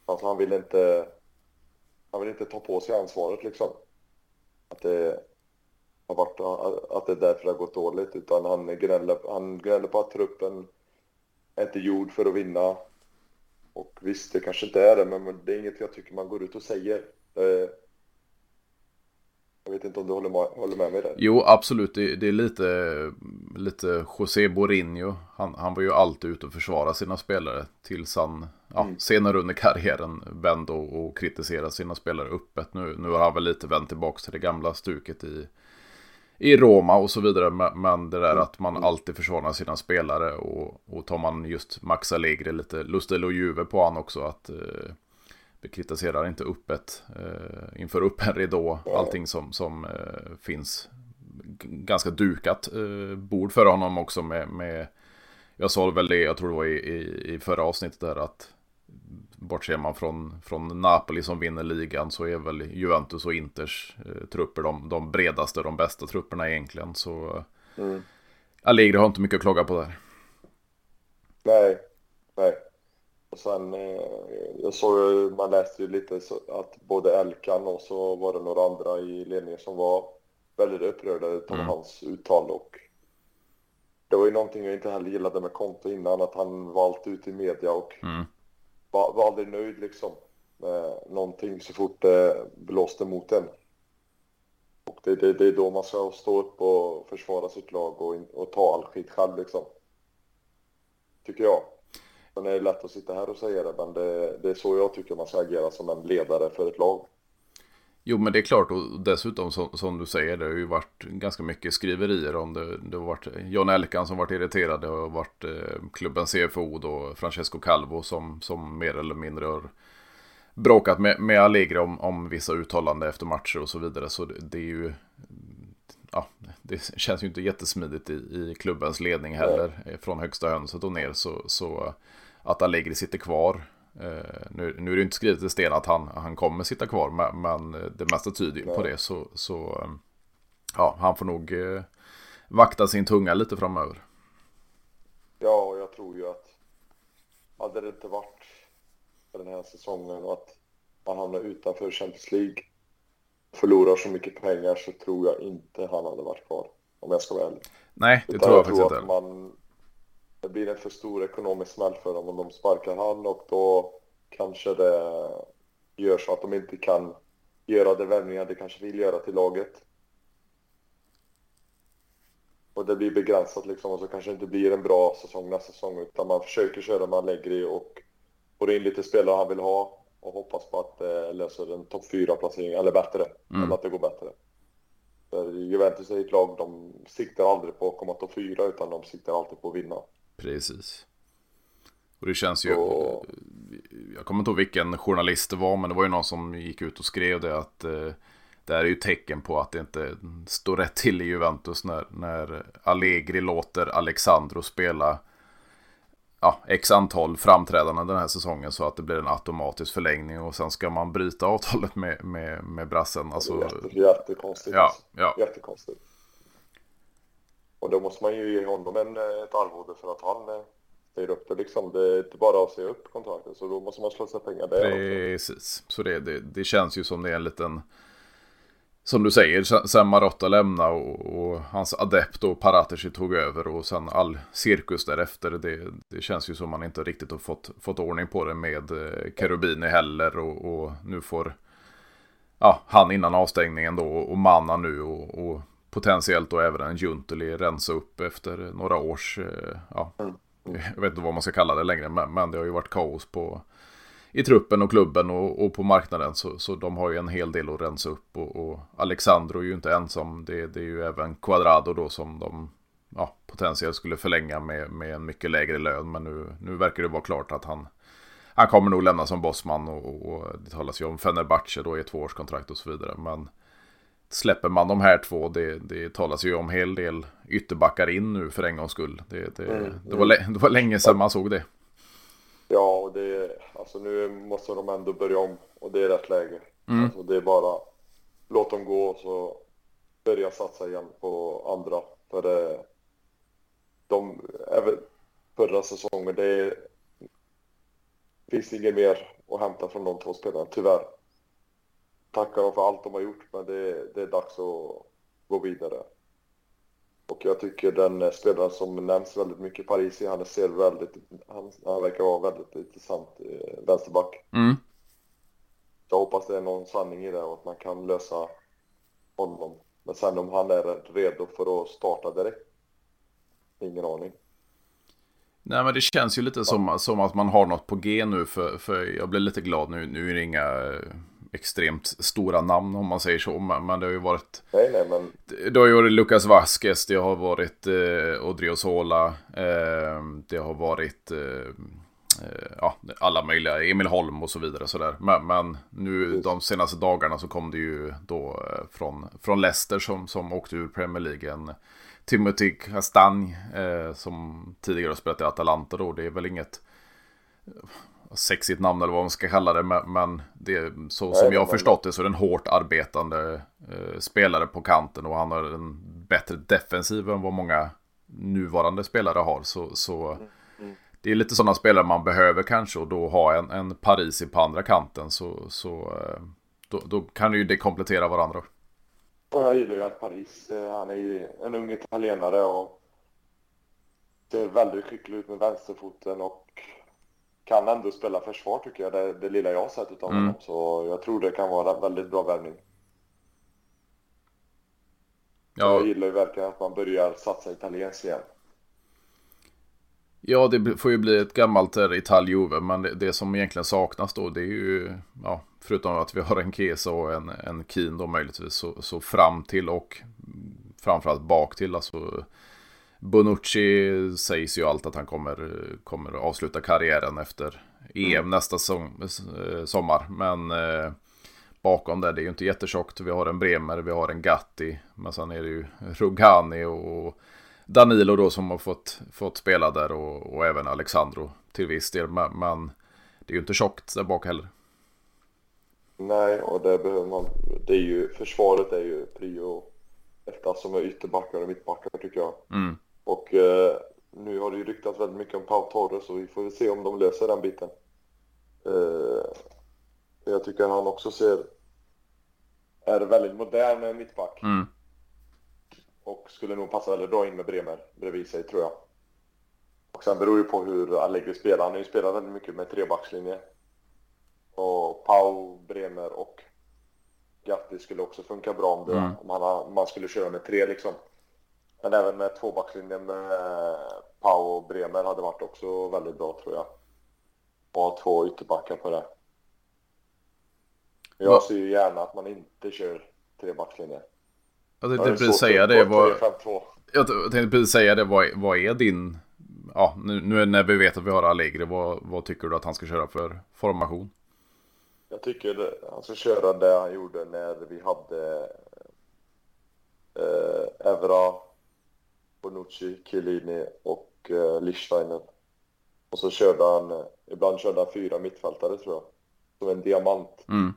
Alltså han vill inte, han vill inte ta på sig ansvaret liksom. Att det, har varit, att det är därför det har gått dåligt. Utan han gnäller, han gnäller på att truppen är inte gjord för att vinna. Och visst, det kanske inte är det, men det är inget jag tycker man går ut och säger. Det, jag vet inte om du håller med, håller med mig där? Jo, absolut. Det, det, är lite, lite José Mourinho. Han, han var ju alltid ute och försvara sina spelare tills han ja, mm. senare under karriären vände och, och kritiserade sina spelare öppet. Nu, nu har han väl lite vänt tillbaka till det gamla stuket i, i Roma och så vidare. Men det där mm. att man alltid försvarar sina spelare och, och tar man just Max Allegri lite Lustel och Juve på han också att eh, vi kritiserar inte öppet eh, inför upp en ridå allting som, som eh, finns ganska dukat eh, bord för honom också med, med jag sa väl det, jag tror det var i, i, i förra avsnittet där att bortser man från, från Napoli som vinner ligan så är väl Juventus och Inters eh, trupper de, de bredaste, de bästa trupperna egentligen. Så mm. Allegri har inte mycket att klaga på där. Nej, nej. Och sen, eh, jag såg man läste ju lite att både Elkan och så var det några andra i ledningen som var väldigt upprörda av mm. hans uttal och det var ju någonting jag inte heller gillade med Konto innan, att han var alltid ute i media och mm var, var aldrig nöjd liksom med någonting så fort det blåste mot en. Och det, det, det är då man ska stå upp och försvara sitt lag och, och ta all skit själv liksom. Tycker jag. Sen är det lätt att sitta här och säga det, men det, det är så jag tycker man ska agera som en ledare för ett lag. Jo men det är klart och dessutom som, som, du säger det har ju varit ganska mycket skriverier om det. Det har varit John Elkan som varit irriterad. Det har varit eh, klubben CFO då Francesco Calvo som, som mer eller mindre har bråkat med, med Allegri om, om vissa uttalanden efter matcher och så vidare. Så det, det är ju ja, det känns ju inte jättesmidigt i, i klubbens ledning heller. Från högsta hönset och ner så, så att Allegri sitter kvar. Eh, nu, nu är det inte skrivet i sten att han, han kommer sitta kvar, men, men det mesta tyder ju på det. Så, så ja, han får nog eh, vakta sin tunga lite framöver. Ja, och jag tror ju att hade det inte varit för den här säsongen och att man hamnar utanför Champions League förlorar så mycket pengar så tror jag inte han hade varit kvar. Om jag ska vara ärlig. Nej, det Utan tror jag, jag faktiskt inte. Man, det blir en för stor ekonomisk smäll för dem om de sparkar han och då kanske det gör så att de inte kan göra de värvningar de kanske vill göra till laget. Och det blir begränsat liksom och så kanske det inte blir en bra säsong nästa säsong utan man försöker köra med Allegri och får in lite spelare han vill ha och hoppas på att det löser en topp 4-placering, eller bättre, mm. eller att det går bättre. För Juventus är ett lag, de siktar aldrig på att komma topp 4 utan de siktar alltid på att vinna. Precis. Och det känns ju, och... jag kommer inte ihåg vilken journalist det var, men det var ju någon som gick ut och skrev det att eh, det här är ju tecken på att det inte står rätt till i Juventus när, när Allegri låter Alexandro spela ja, x antal framträdanden den här säsongen så att det blir en automatisk förlängning och sen ska man bryta avtalet med, med, med brassen. Alltså, Jätte, jättekonstigt. Ja, ja. Jättekonstigt. Och då måste man ju ge honom en, eh, ett arvode för att han eh, säger upp det liksom. Det är inte bara att säga upp kontraktet så då måste man slösa pengar där Precis, också. så det, det, det känns ju som det är en liten som du säger, sen Marotta lämnade och, och, hans adept och Paratici tog över och sen all cirkus därefter. Det, det känns ju som man inte riktigt har fått, fått ordning på det med Kerubini Cherubini heller och, och, nu får ja, han innan avstängningen då och Manna nu och, och potentiellt då även en Junteli rensa upp efter några års, eh, ja, jag vet inte vad man ska kalla det längre, men, men det har ju varit kaos på i truppen och klubben och, och på marknaden. Så, så de har ju en hel del att rensa upp. Och, och Alexandro är ju inte ensam. Det, det är ju även Quadrado då som de ja, potentiellt skulle förlänga med, med en mycket lägre lön. Men nu, nu verkar det vara klart att han, han kommer nog lämna som bossman. Och, och det talas ju om Fenerbahce då i ett tvåårskontrakt och så vidare. Men släpper man de här två, det, det talas ju om hel del ytterbackar in nu för en gångs skull. Det, det, mm, det, var, det var länge sedan man såg det. Ja, och det alltså nu måste de ändå börja om och det är rätt läge. Mm. Alltså det är bara låt dem gå och så börja satsa igen på andra. För det, de, även förra säsongen, det är, finns inget mer att hämta från de två spelarna, tyvärr. Tackar dem för allt de har gjort, men det, det är dags att gå vidare. Och jag tycker den spelaren som nämns väldigt mycket, Parisi, han ser väldigt, han, han verkar vara väldigt intressant eh, vänsterback. Mm. Jag hoppas det är någon sanning i det och att man kan lösa honom. Men sen om han är redo för att starta direkt, ingen aning. Nej men det känns ju lite som, som att man har något på G nu för, för jag blir lite glad nu. Nu är det inga extremt stora namn om man säger så. Men det har ju varit... Nej, nej, men... Det har ju varit Lucas Vasquez, det har varit eh, Odriozola, eh, det har varit eh, eh, ja, alla möjliga, Emil Holm och så vidare. Så där. Men, men nu de senaste dagarna så kom det ju då eh, från, från Leicester som, som åkte ur Premier League. En Timothy Castagne eh, som tidigare spelat i Atalanta då. Det är väl inget sexigt namn eller vad man ska kalla det. Men det, så Nej, som jag har förstått det så är det en hårt arbetande eh, spelare på kanten och han har en bättre defensiv än vad många nuvarande spelare har. Så, så mm, mm. det är lite sådana spelare man behöver kanske och då ha en, en Parisi på andra kanten så, så eh, då, då kan ju det komplettera varandra. Jag gillar ju att Paris, eh, han är ju en ung italienare och ser väldigt skicklig ut med vänsterfoten och kan ändå spela försvar tycker jag, det, det lilla jag har sett utav mm. honom. Så jag tror det kan vara en väldigt bra värvning. Ja. Jag gillar ju verkligen att man börjar satsa italienskt igen. Ja, det får ju bli ett gammalt Italjuve, men det, det, som egentligen saknas då det är ju, ja, förutom att vi har en Kesa och en, en Keen då möjligtvis, så, så fram till och framförallt bak till, alltså Bonucci sägs ju allt att han kommer, kommer avsluta karriären efter EM mm. nästa som, eh, sommar. Men eh, bakom där. Det är ju inte jättetjockt. Vi har en Bremer, vi har en Gatti. Men sen är det ju Rugani och Danilo då som har fått, fått spela där och, och även Alexandro till viss del. Men, men det är ju inte tjockt där bak heller. Nej, och det behöver man. Det är ju, försvaret är ju prio etta som är ytterbackar och mittbackar tycker jag. Mm. Och eh, nu har det ju ryktats väldigt mycket om Pau Torres och vi får väl se om de löser den biten. Eh, jag tycker han också ser är väldigt modern mittback. Mm. Och skulle nog passa väldigt bra in med Bremer bredvid sig tror jag. Och sen beror det på hur Allegri spelar. Han har ju spelat väldigt mycket med trebackslinje. Och Pau, Bremer och Gatti skulle också funka bra om, det, Mm. om han, om man skulle köra med tre liksom. Men även med tvåbackslinjen med Pau och Bremer hade varit också väldigt bra tror jag. Och ha två ytterbackar på det. Jag Ja. ser ju gärna att man inte kör trebackslinje. Jag tänkte precis säga det. Vad, 3-5-2. jag tänkte precis säga det. Vad, vad är din... Ja, nu, nu när vi vet att vi har Allegri. Vad, vad tycker du att han ska köra för formation? Jag tycker han ska köra det han gjorde när vi hade eh, Evra, Bonucci, Chiellini och eh, Lichsteiner. Och så körde han, eh, ibland körde han fyra mittfältare tror jag. Som en diamant. Mm.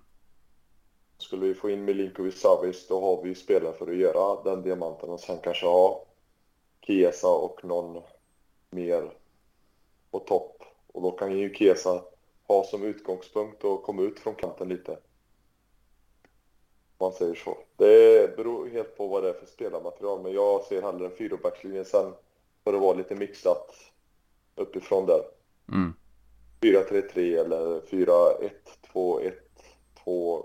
Skulle vi få in Milinkovic Savic då har vi ju spelare för att göra den diamanten och sen kanske ha Chiesa och någon mer på topp. Och då kan ju Chiesa ha som utgångspunkt och komma ut från kanten lite. Man säger så. Det beror helt på vad det är för spelarmaterial men jag ser hellre en fyrabackslinje sen för att vara lite mixat uppifrån där. Mm. 4-3-3 eller 4-1-2-1-2.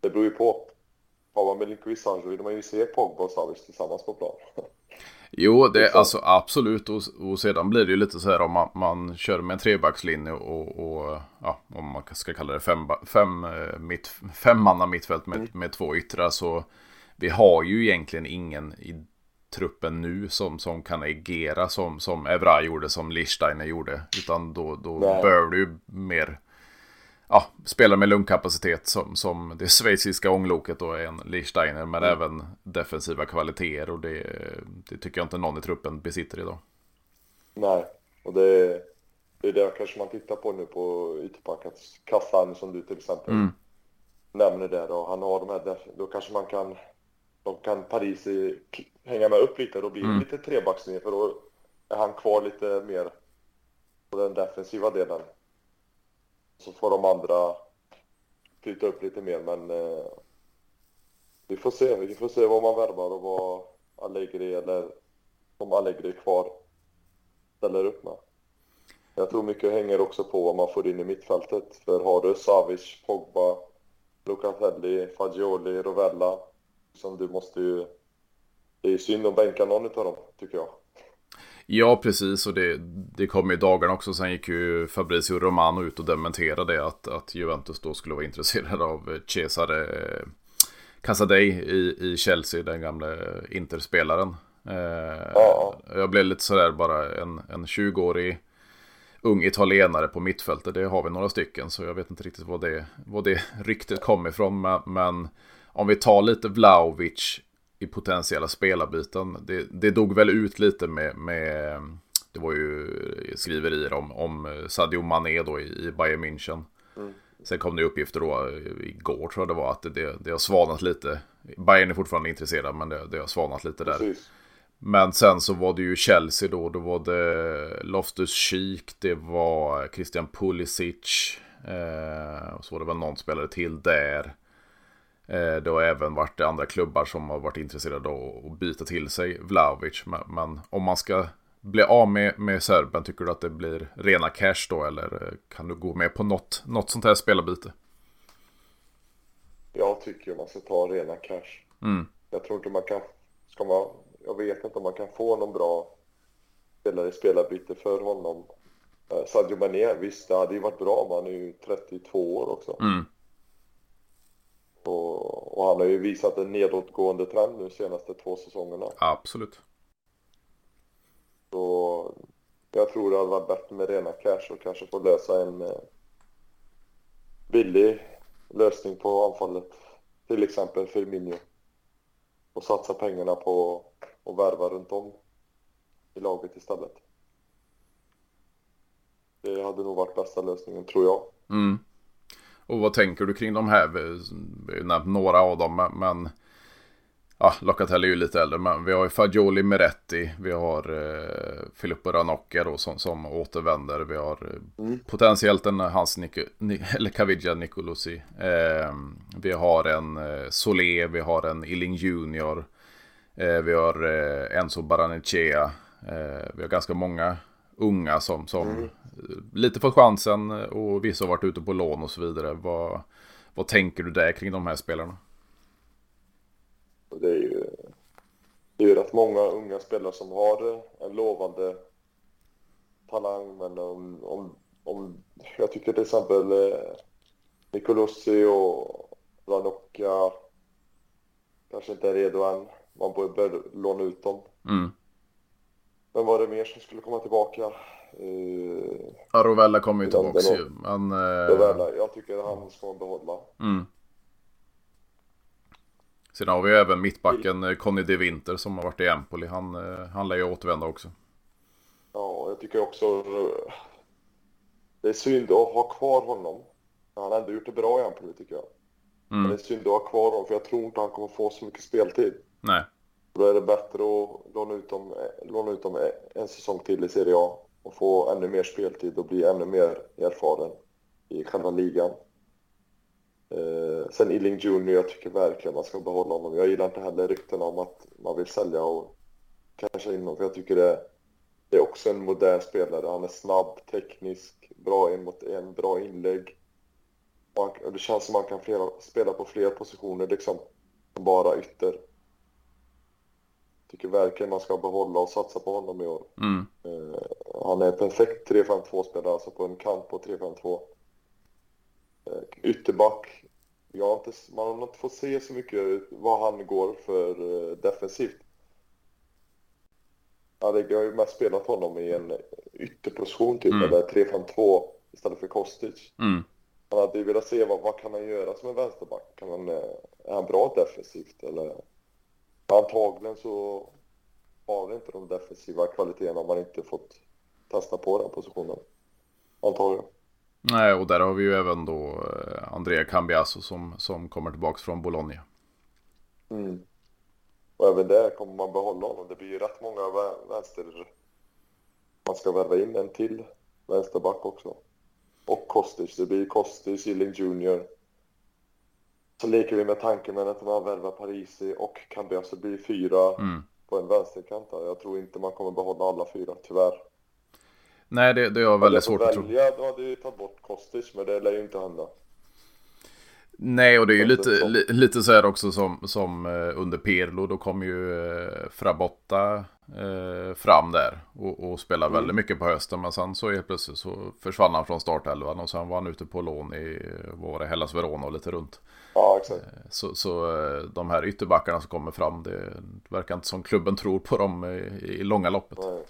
Det beror ju på. Har man Milinkovic Savic vill man ju se Pogba och Savic tillsammans på plan. Jo, det Liksom. alltså absolut. Och, och sedan blir det ju lite så här om man, man kör med en trebackslinje och, och ja, om man ska kalla det fem, fem, eh, mitt, femmanna mittfält med, med två yttrar så vi har ju egentligen ingen i truppen nu som, som kan agera som, som Evra gjorde, som Lichsteiner gjorde. Utan då, då Nej. behöver du mer ja, spela med lungkapacitet som, som det schweiziska ångloket och en Lichsteiner. Men även defensiva kvaliteter och det, det tycker jag inte någon i truppen besitter idag. Nej, och det, det är det kanske man tittar på nu på ytterbacken. Kassan som du till exempel Mm. nämner där och han har de här, då kanske man kan, då kan Paris i, hänga med upp lite. Då blir det Mm. lite trebackslinje för då är han kvar lite mer på den defensiva delen. Så får de andra flytta upp lite mer men eh, vi får se. Vi får se vad man värvar och vad Allegri eller om Allegri är kvar ställer upp med. Jag tror mycket hänger också på vad man får in i mittfältet. För har du Savic, Pogba, Lucatelli, Fagioli, Rovella. Som du måste ju... Det är synd att bänka någon av dem, tycker jag. Ja, precis. Och det, det kom i dagarna också. Sen gick ju Fabrizio Romano ut och dementerade att, att Juventus då skulle vara intresserade av Cesare Casadei i, i Chelsea, den gamla Interspelaren. Eh, Ja. Jag blev lite sådär bara en, en 20-årig ung italienare på mittfältet. Det har vi några stycken, så jag vet inte riktigt vad det, vad det ryktet kom ifrån. Men, men om vi tar lite Vlaovic i potentiella spelarbyten. Det, det dog väl ut lite med, med det var ju skriverier om, om Sadio Mané då i, i Bayern München. Mm. Sen kom det uppgifter då igår tror jag det var att det, det har svalnat lite. Bayern är fortfarande intresserad men det, det har svalnat lite där. Precis. Men sen så var det ju Chelsea då. Då var det Loftus Cheek, det var Christian Pulisic. Eh, och så var det väl någon spelare till där. Eh, det har även varit andra klubbar som har varit intresserade av att byta till sig Vlahovic. Men, om man ska bli av med, med Serben, tycker du att det blir rena cash då? Eller eh, kan du gå med på något, något sånt här spelarbyte? Jag tycker man ska ta rena cash. Mm. Jag tror inte man kan... Ska man, jag vet inte om man kan få någon bra spelare i spelarbyte för honom. Eh, Sadio Mané, visst det hade ju varit bra men han är ju 32 år också. Mm. Och, och han har ju visat en nedåtgående trend nu senaste två säsongerna. Absolut. Så jag tror det hade varit bättre med rena cash och kanske få lösa en eh, billig lösning på anfallet. Till exempel Firmino. Och satsa pengarna på att värva runt om i laget istället. Det hade nog varit bästa lösningen tror jag. Mm. Och vad tänker du kring de här? Vi har nämnt några av dem men Ja, Locatelli är ju lite äldre, men vi har ju Fagioli Meretti, vi har eh, Filippo Ranocchia då som, som återvänder, vi har eh, mm. potentiellt en Hans Nico, eller Caviglia Nicolosi. Eh, vi har en eh, Solé, vi har en Illing Junior, eh, vi har eh, Enzo Baranechea, eh, vi har ganska många unga som, som mm. lite fått chansen och vissa har varit ute på lån och så vidare. Vad, vad tänker du där kring de här spelarna? Det är ju, det är ju rätt många unga spelare som har en lovande talang, men om, om, om jag tycker till exempel eh, och Ranocchia kanske inte är redo än. Man bör låna ut dem. Mm. Men var det mer som skulle komma tillbaka? Uh, ja, Rovella kommer ju tillbaka ju. Men, uh... Rovella, jag tycker han ska behålla. Mm. Sen har vi ju även mittbacken eh, Conny De Winter som har varit i Empoli. Han, eh, han lär ju återvända också. Ja, jag tycker också eh, det är synd att ha kvar honom. Han har ändå gjort det bra i Empoli tycker jag. Mm. Men det är synd att ha kvar honom för jag tror inte han kommer få så mycket speltid. Nej. Då är det bättre att låna ut dem, eh, låna ut dem eh, en säsong till i Serie A och få ännu mer speltid och bli ännu mer erfaren i själva ligan. Eh, sen Illing Junior, jag tycker verkligen man ska behålla honom. Jag gillar inte heller ryktena om att man vill sälja och kanske in honom, för jag tycker det, det är också en modern spelare. Han är snabb, teknisk, bra en mot en, bra inlägg. Och det känns som man kan flera, spela på fler positioner liksom, bara ytter. Tycker verkligen man ska behålla och satsa på honom i år. Mm. Eh, han är perfekt 3-5-2-spelare, alltså på en kant på 3-5-2. Eh, ytterback. Jag har inte, man har inte fått se så mycket vad han går för eh, defensivt. Jag har ju mest spelat honom i en ytterposition typ, mm. eller 3-5-2 istället för Kostic. Mm. Man hade ju velat se vad, vad kan han göra som en vänsterback? Kan han, eh, är han bra defensivt eller? Antagligen så har han inte de defensiva kvaliteterna om man inte fått testa på den positionen. Antagligen. Nej, och där har vi ju även då eh, Andrea Cambiasso som, som kommer tillbaka från Bologna. Mm. Och även där kommer man behålla honom. Det blir ju rätt många vänster... Man ska värva in en till vänsterback också. Och Kostic. Det blir Kostic, Gilling Junior. Så leker vi med tanken med att man värvar Parisi och Cambiasso. Det blir fyra mm. på en vänsterkant. Jag tror inte man kommer behålla alla fyra, tyvärr. Nej, det, det är väldigt svårt att tro. Välja, då hade ju tagit bort Kostic, men det lär ju inte hända. Nej, och det är ju lite, li, lite så här också som, som eh, under Pirlo. Då kom ju eh, Frabotta eh, fram där och, och spelade mm. väldigt mycket på hösten. Men sen så helt plötsligt så försvann han från startelvan och sen var han ute på lån i vad var det, Hellas Verona och lite runt. Ja, exakt. Eh, så, så eh, de här ytterbackarna som kommer fram, det verkar inte som klubben tror på dem i, i långa loppet. Nej.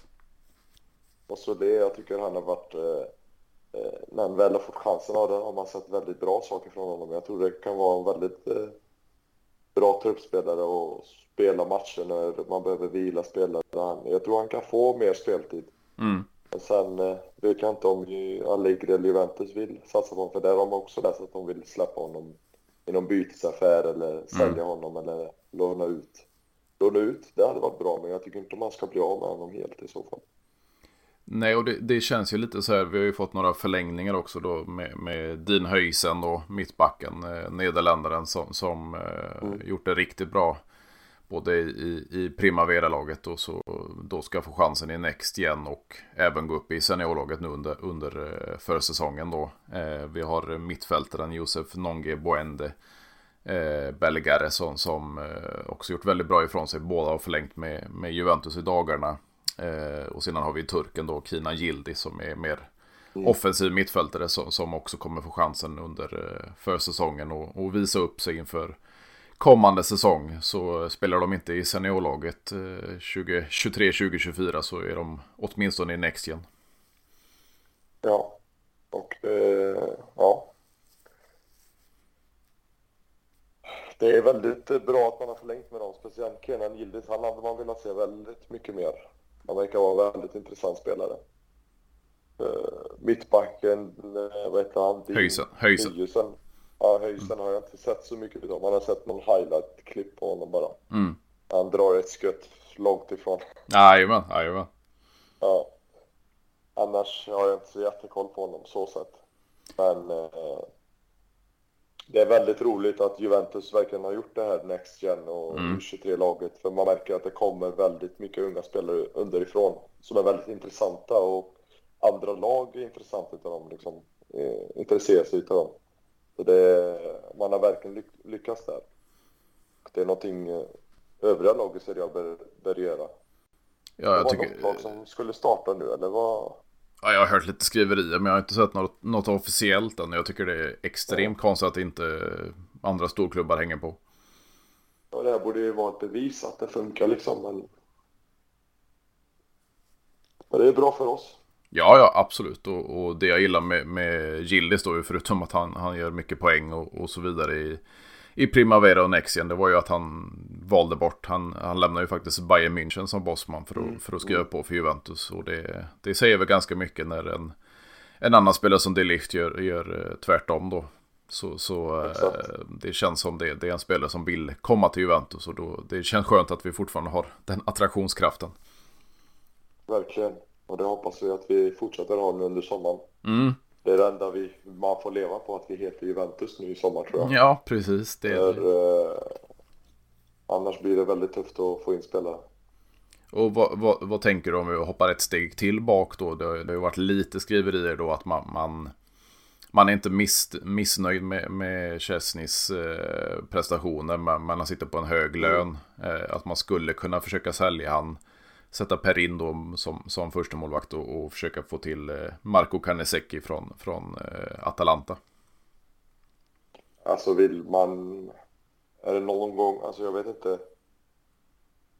Och så det, jag tycker han har varit, eh, eh, när han väl har fått chansen har man sett väldigt bra saker från honom. Jag tror det kan vara en väldigt eh, bra truppspelare och spela matcher när man behöver vila spelare. Jag tror han kan få mer speltid. Mm. Men sen eh, vet jag inte om Allegri eller Juventus vill satsa på honom, för där har man också läst att de vill släppa honom i någon bytesaffär eller sälja mm. honom eller låna ut. Låna ut, det hade varit bra, men jag tycker inte man ska bli av med honom helt i så fall. Nej, och det, det, känns ju lite så här. Vi har ju fått några förlängningar också då med, med Dean Höjsen då, mittbacken, eh, nederländaren som, som eh, mm. gjort det riktigt bra. Både i, i Primavera-laget och så då ska få chansen i Next igen och även gå upp i seniorlaget nu under, under eh, försäsongen då. Eh, vi har mittfältaren Josef Nonge Boende eh, Belgare som, som eh, också gjort väldigt bra ifrån sig. Båda har förlängt med, med Juventus i dagarna. Eh, och sedan har vi turken då, Kina Gildi, som är mer mm. offensiv mittfältare som, som också kommer få chansen under eh, försäsongen och, och visa upp sig inför kommande säsong. Så spelar de inte i seniorlaget eh, 2023-2024 så är de åtminstone i Next Gen. Ja, och eh, ja. Det är väldigt bra att man har förlängt med dem, speciellt Kenan Yildiz. Han hade man velat se väldigt mycket mer. Han verkar vara en väldigt intressant spelare. Uh, mittbacken, uh, vad heter han? Höjsen. Höjsen. Ja, Höjsen mm. har jag inte sett så mycket av. Man har sett någon highlight-klipp på honom bara. Mm. Han drar ett skott långt ifrån. Jajamän, jajamän. Ja. Annars har jag inte så jättekoll på honom så sett. Men uh, det är väldigt roligt att Juventus verkligen har gjort det här Next Gen och mm. 23-laget. För man märker att det kommer väldigt mycket unga spelare underifrån som är väldigt intressanta och andra lag är intressanta utav dem, liksom, eh, intresserar sig utav dem. Så det, man har verkligen lyckats där. Det är någonting eh, övriga lag i Serie A bör, bör göra. Ja, jag det var tycker... något lag som skulle starta nu, eller vad? Ja, jag har hört lite skriverier men jag har inte sett något, något officiellt än. Jag tycker det är extremt ja. konstigt att inte andra storklubbar hänger på. Ja, det här borde ju vara ett bevis att det funkar liksom. Men, men det är bra för oss. Ja, ja, absolut. Och, och det jag gillar med, med Gillis då, förutom att han, han gör mycket poäng och, och så vidare i, i Primavera och Nexien, det var ju att han valde bort, han, han lämnade ju faktiskt Bayern München som bossman för att, mm. för att skriva på för Juventus. Och det, det säger väl ganska mycket när en, en annan spelare som Delift gör, gör eh, tvärtom då. Så, så eh, det känns som det, det är en spelare som vill komma till Juventus och då, det känns skönt att vi fortfarande har den attraktionskraften. Verkligen, och det hoppas vi att vi fortsätter ha nu under sommaren. Mm. Det är det enda vi, man får leva på, att vi heter Juventus nu i sommar tror jag. Ja, precis. Det För, eh, annars blir det väldigt tufft att få in spelare. Och vad, vad, vad, tänker du om vi hoppar ett steg till bak då? Det, har, det har varit lite skriverier då att man, man, man är inte miss, missnöjd med, med Chesneys eh, prestationer, men man sitter på en hög lön. Eh, att man skulle kunna försöka sälja han sätta Perin då som, som första målvakt och, och försöka få till eh, Marco Carnesecchi från, från eh, Atalanta. Alltså vill man, är det någon gång, alltså jag vet inte.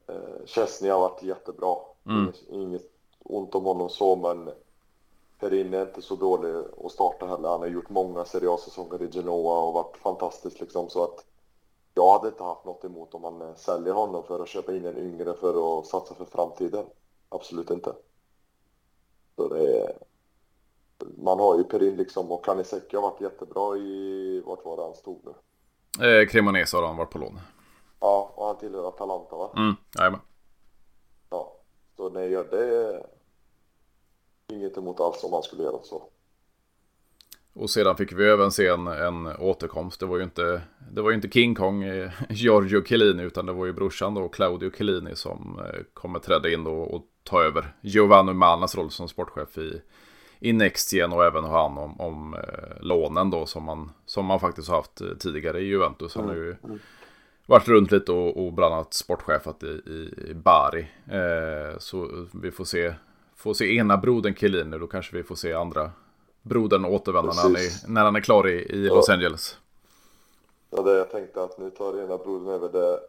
Eh, Chesney har varit jättebra. Mm. Inget ont om honom så, men Perin är inte så dålig att starta heller. Han har gjort många seriösa i Genoa och varit fantastisk liksom så att jag hade inte haft något emot om man eh, säljer honom för att köpa in en yngre för att satsa för framtiden. Absolut inte. Så det är... Man har ju Perin liksom och Kaniseki har varit jättebra i, vart var det han stod nu? Eh, Cremonese har han varit på lån. Ja, och han tillhör Atalanta va? Mm, jajamän. Ja, så nej, det är inget emot alls om man skulle göra så. Och sedan fick vi även se en, en återkomst. Det var ju inte, det var inte King Kong, eh, Giorgio Chiellini, utan det var ju brorsan då, Claudio Chiellini, som eh, kommer träda in då och ta över Giovanni Manas roll som sportchef i, i Nextgen och även ha hand om, om eh, lånen då som man, som man faktiskt har haft eh, tidigare i Juventus. Han har ju mm, mm. varit runt lite och, och bland annat sportchefat i, i, i Bari. Eh, så vi får se, får se ena brodern Chiellini, då kanske vi får se andra brodern återvända när han, är, när han är klar i, i ja. Los Angeles. Ja, det jag tänkte att nu tar ena brodern över det,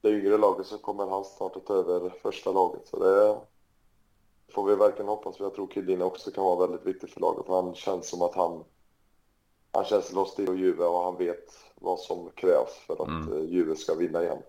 det yngre laget så kommer han snart att ta över första laget. Så det får vi verkligen hoppas. Jag tror Kildin också kan vara väldigt viktig för laget. För han känns som att han, han känns lost i Juve och han vet vad som krävs för att mm. Eh, Juve ska vinna igen.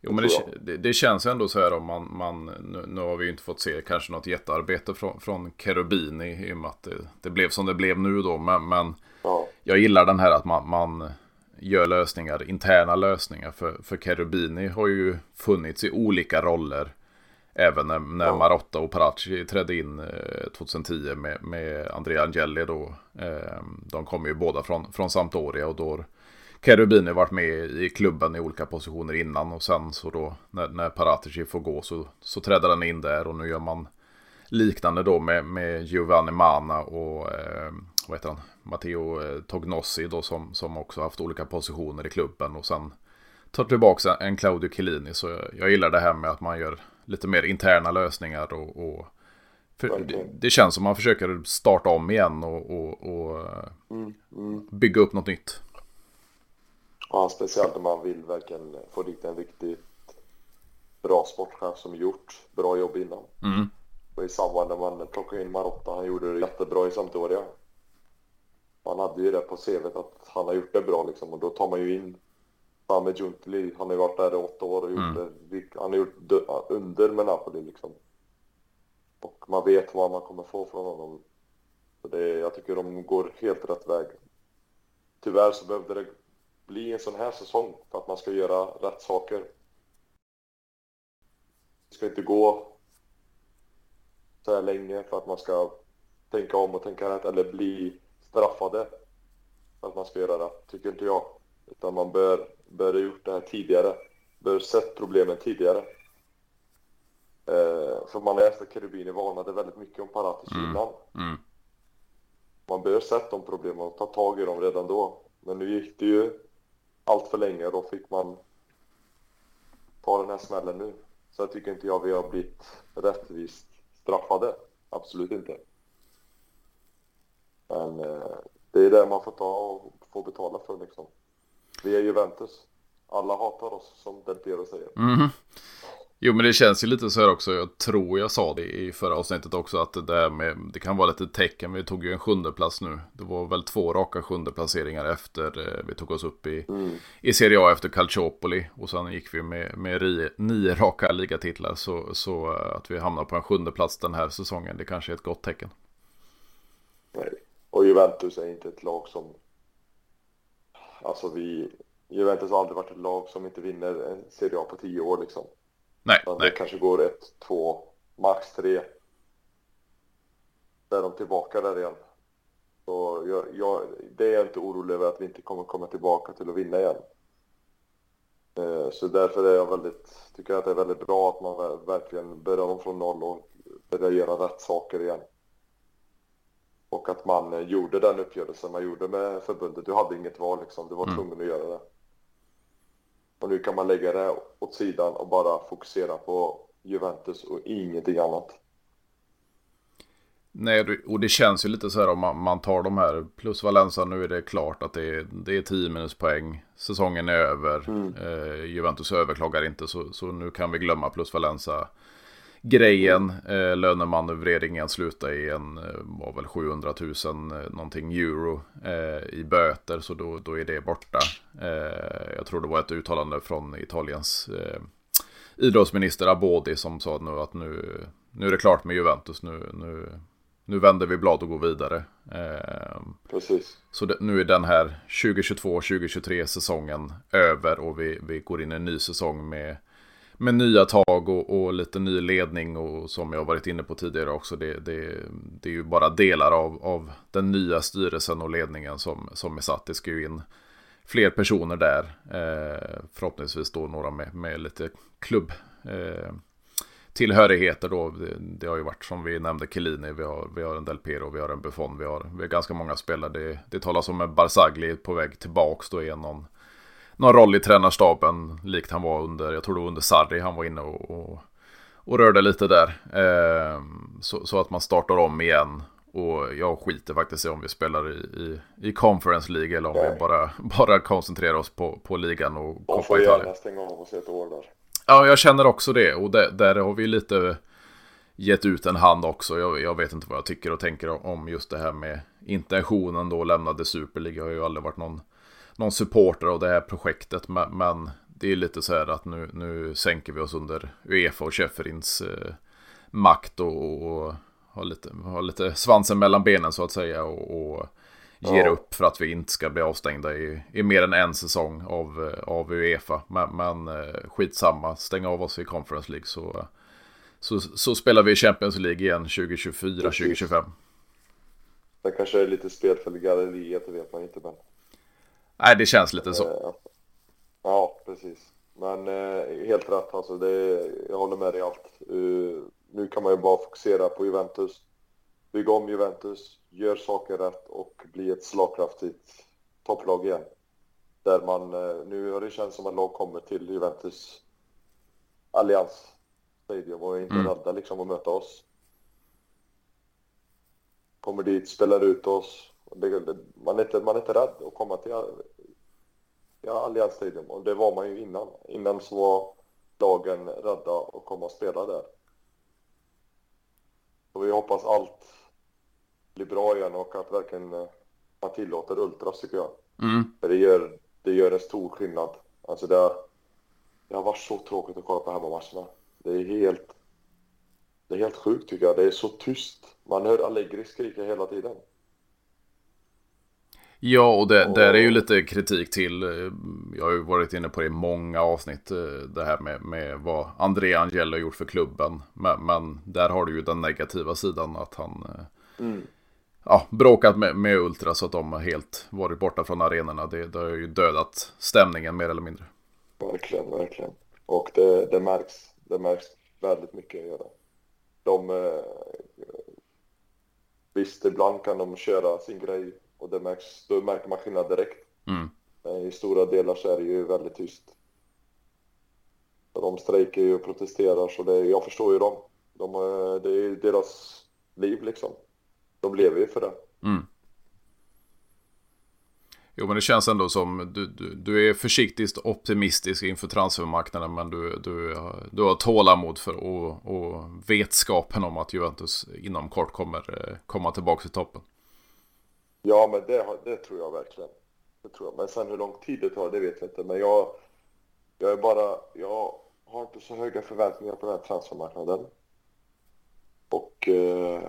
Jo men det, det, det, känns ändå så här om man, man nu, nu, har vi ju inte fått se kanske något jättearbete från, från Cherubini i och med att det, det blev som det blev nu då. Men, men ja. jag gillar den här att man, man gör lösningar, interna lösningar. För, för Cherubini har ju funnits i olika roller. Även när, när ja. Marotta och Paracci trädde in 2010 eh, med, med Andrea Angeli då. Eh, de kommer ju båda från, från Sampdoria och då Cherubini varit med i klubben i olika positioner innan och sen så då när, när Paratici får gå så, så trädde han in där och nu gör man liknande då med, med Giovanni Mana och eh, vad heter han? Matteo eh, Tognossi då som, som också haft olika positioner i klubben och sen tar tillbaka en Claudio Chiellini så jag, jag gillar det här med att man gör lite mer interna lösningar och, och det, det, känns som man försöker starta om igen och, och, och mm, mm. bygga upp något nytt. Ja, speciellt när man vill verkligen få dit en riktigt bra sportchef som gjort bra jobb innan. Mm. Och i samband när man plockade in Marotta, han gjorde det jättebra i Sampdoria. man hade ju det på CVt att han har gjort det bra liksom och då tar man ju in Same Juntli, han har ju varit där i åtta år och gjort mm. det, han har gjort under med Napoli liksom. Och man vet vad man kommer få från honom. Så det, jag tycker de går helt rätt väg. Tyvärr så behövde det bli en sån här säsong för att man ska göra rätt saker. Det ska inte gå så här länge för att man ska tänka om och tänka rätt eller bli straffade för att man ska göra rätt, tycker inte jag. Utan man bör, bör ha gjort det här tidigare, bör sett problemen tidigare. Eh, för man läste Cherubini varnade väldigt mycket om Paratis mm. innan. Mm. Man bör sett de problemen och ta tag i dem redan då. Men nu gick det ju allt för länge och då fick man ta den här smällen nu. Så jag tycker inte jag vi har blivit rättvist straffade. Absolut inte. Men eh, det är det man får ta och få betala för liksom. Vi är Juventus. Alla hatar oss som Del Piero säger. Mm. Jo men det känns ju lite så här också. Jag tror jag sa det i förra avsnittet också. Att det där med, det kan vara lite tecken. Vi tog ju en sjunde plats nu. Det var väl två raka sjunde placeringar efter. Eh, vi tog oss upp i, mm. i Serie A efter Calciopoli. Och sen gick vi med, med ri, nio raka ligatitlar. Så, så eh, att vi hamnar på en sjunde plats den här säsongen. Det kanske är ett gott tecken. Nej. Och Juventus är inte ett lag som... Alltså vi... Juventus har aldrig varit ett lag som inte vinner en Serie A på tio år liksom. Nej, nej. Det kanske går ett, två, max tre. Där de tillbaka där igen. Så jag, jag, det är jag inte orolig över att vi inte kommer komma tillbaka till att vinna igen. Eh, så därför är jag väldigt, tycker jag att det är väldigt bra att man verkligen börjar om från noll och börjar göra rätt saker igen. Och att man eh, gjorde den uppgörelsen man gjorde med förbundet. Du hade inget val liksom, du var mm. tvungen att göra det. Och nu kan man lägga det åt sidan och bara fokusera på Juventus och ingenting annat. Nej, och det känns ju lite så här om man, man tar de här plus Valenza nu är det klart att det är, det är 10 minuspoäng. Säsongen är över. Mm. Eh, Juventus överklagar inte så, så nu kan vi glömma plus Valenza grejen. Eh, lönemanövreringen slutade i en, eh, var väl 700 000 eh, någonting euro eh, i böter. Så då, då är det borta. Eh, jag tror det var ett uttalande från Italiens eh, idrottsminister Abodi som sa nu att nu, nu är det klart med Juventus. Nu, nu, nu vänder vi blad och går vidare. Eh, Precis. Så det, nu är den här 2022-2023 säsongen över och vi, vi går in i en ny säsong med med nya tag och, och, lite ny ledning och som jag varit inne på tidigare också. Det, det, det är ju bara delar av, av den nya styrelsen och ledningen som, som är satt. Det ska ju in fler personer där. Eh, förhoppningsvis då några med, med lite klubb. Eh, tillhörigheter då. Det, det, har ju varit som vi nämnde Kelini, vi har, vi har en Del Piero, vi har en Buffon, vi har, vi har ganska många spelare. Det, det talas om en Barzagli på väg tillbaks då igen någon någon roll i tränarstaben likt han var under, jag tror det var under Sarri han var inne och, och, och rörde lite där. Eh, så, så, att man startar om igen. Och jag skiter faktiskt i om vi spelar i, i, i Conference League eller om Nej. vi bara, bara koncentrerar oss på, på ligan och Coppa får gärna stänga av oss ett år där. Ja, jag känner också det. Och det, där har vi lite gett ut en hand också. Jag, jag, vet inte vad jag tycker och tänker om just det här med intentionen då lämnade Superliga. Jag har ju aldrig varit någon någon supporter av det här projektet. Men, det är lite så här att nu, nu sänker vi oss under Uefa och Schäferins eh, makt och, och har, lite, har lite svansen mellan benen så att säga. Och, och ger ja. upp för att vi inte ska bli avstängda i, i mer än en säsong av, av Uefa. Men, men eh, skitsamma, stänga av oss i Conference League så, så, så spelar vi Champions League igen 2024-2025. Det kanske är lite spel för galleriet, det vet man inte. Men... Nej, det känns lite så. Eh, ja, precis. Men eh, helt rätt alltså. Det, jag håller med dig i allt. Uh, nu kan man ju bara fokusera på Juventus. Bygga om Juventus, gör saker rätt och bli ett slagkraftigt topplag igen. Där man, nu har det känts som att lag kommer till Juventus Allians Stadium och är inte mm. rädda liksom att möta oss. Kommer dit, spelar ut oss, man, är inte, man är inte rädd att komma till ja, Allianz Stadium och det var man ju innan. Innan så var lagen rädda att komma och spela där. Och vi hoppas allt blir bra igen och att verkligen man man tillåter ultras tycker jag. Mm. För det gör, det gör en stor skillnad. Alltså det det har varit så tråkigt att kolla på hemmamatcherna. Det är helt, det är helt sjukt tycker jag. Det är så tyst. Man hör Allegri skrika hela tiden. Ja, och det, där är ju lite kritik till. eh, Jag har ju varit inne på det i många avsnitt. eh, Det här med, med vad André Angelo gjort för klubben. Men, men där har du ju den negativa sidan att han eh, ja, bråkat med, med Ultra så att de har helt varit borta från arenorna. Det, det har ju dödat stämningen mer eller mindre. Verkligen, verkligen. Och det, det märks. Det märks väldigt mycket. Gör det. De... Visst, ibland kan de köra sin grej och det märks, då märker man skillnad direkt. Mm. Men i stora delar så är det ju väldigt tyst. De strejkar ju och protesterar så det, jag förstår ju dem. De, eh, det är ju deras liv liksom. De lever ju för det. Mm. Jo, men det känns ändå som du, du, du är försiktigt optimistisk inför transfermarknaden, men du, du, du har tålamod för och, och vetskapen om att Juventus inom kort kommer eh, komma tillbaka till toppen. Ja, men det, det tror jag verkligen. Det tror jag. Men sen hur lång tid det tar, det vet jag inte. Men jag, jag är bara, jag har inte så höga förväntningar på den här transfermarknaden. Och eh,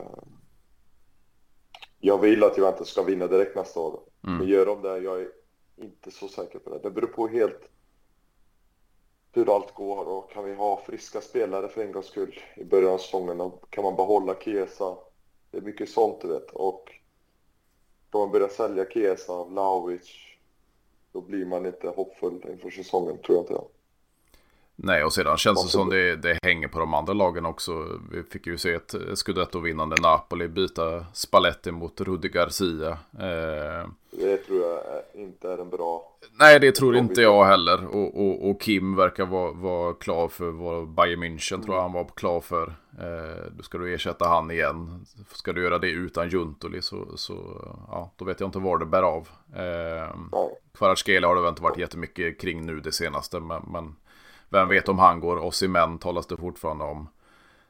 jag vill att Juventus ska vinna direkt nästa år. Men gör de det, jag är inte så säker på det. Det beror på helt hur allt går och kan vi ha friska spelare för en gångs skull i början av säsongen och kan man behålla Chiesa? Det är mycket sånt du vet och man börja sälja Chiesa, Vlahovic, då blir man inte hoppfull inför säsongen, tror jag inte jag. Nej, och sedan känns det som det, det hänger på de andra lagen också. Vi fick ju se ett scudetto-vinnande Napoli byta Spalletti mot Rudi Garcia. Eh, Är- inte är en bra... Nej, det tror inte jag heller. Och, och, och Kim verkar vara, vara klar för vad Bayern München tror jag han var klar för. Eh, ska du ersätta han igen. Ska du göra det utan Juntoli så, så ja, då vet jag inte var det bär av. Eh. Kvaratskhelia har det väl inte varit jättemycket kring nu det senaste. Men, men vem vet om han går. Osimhen talas det fortfarande om.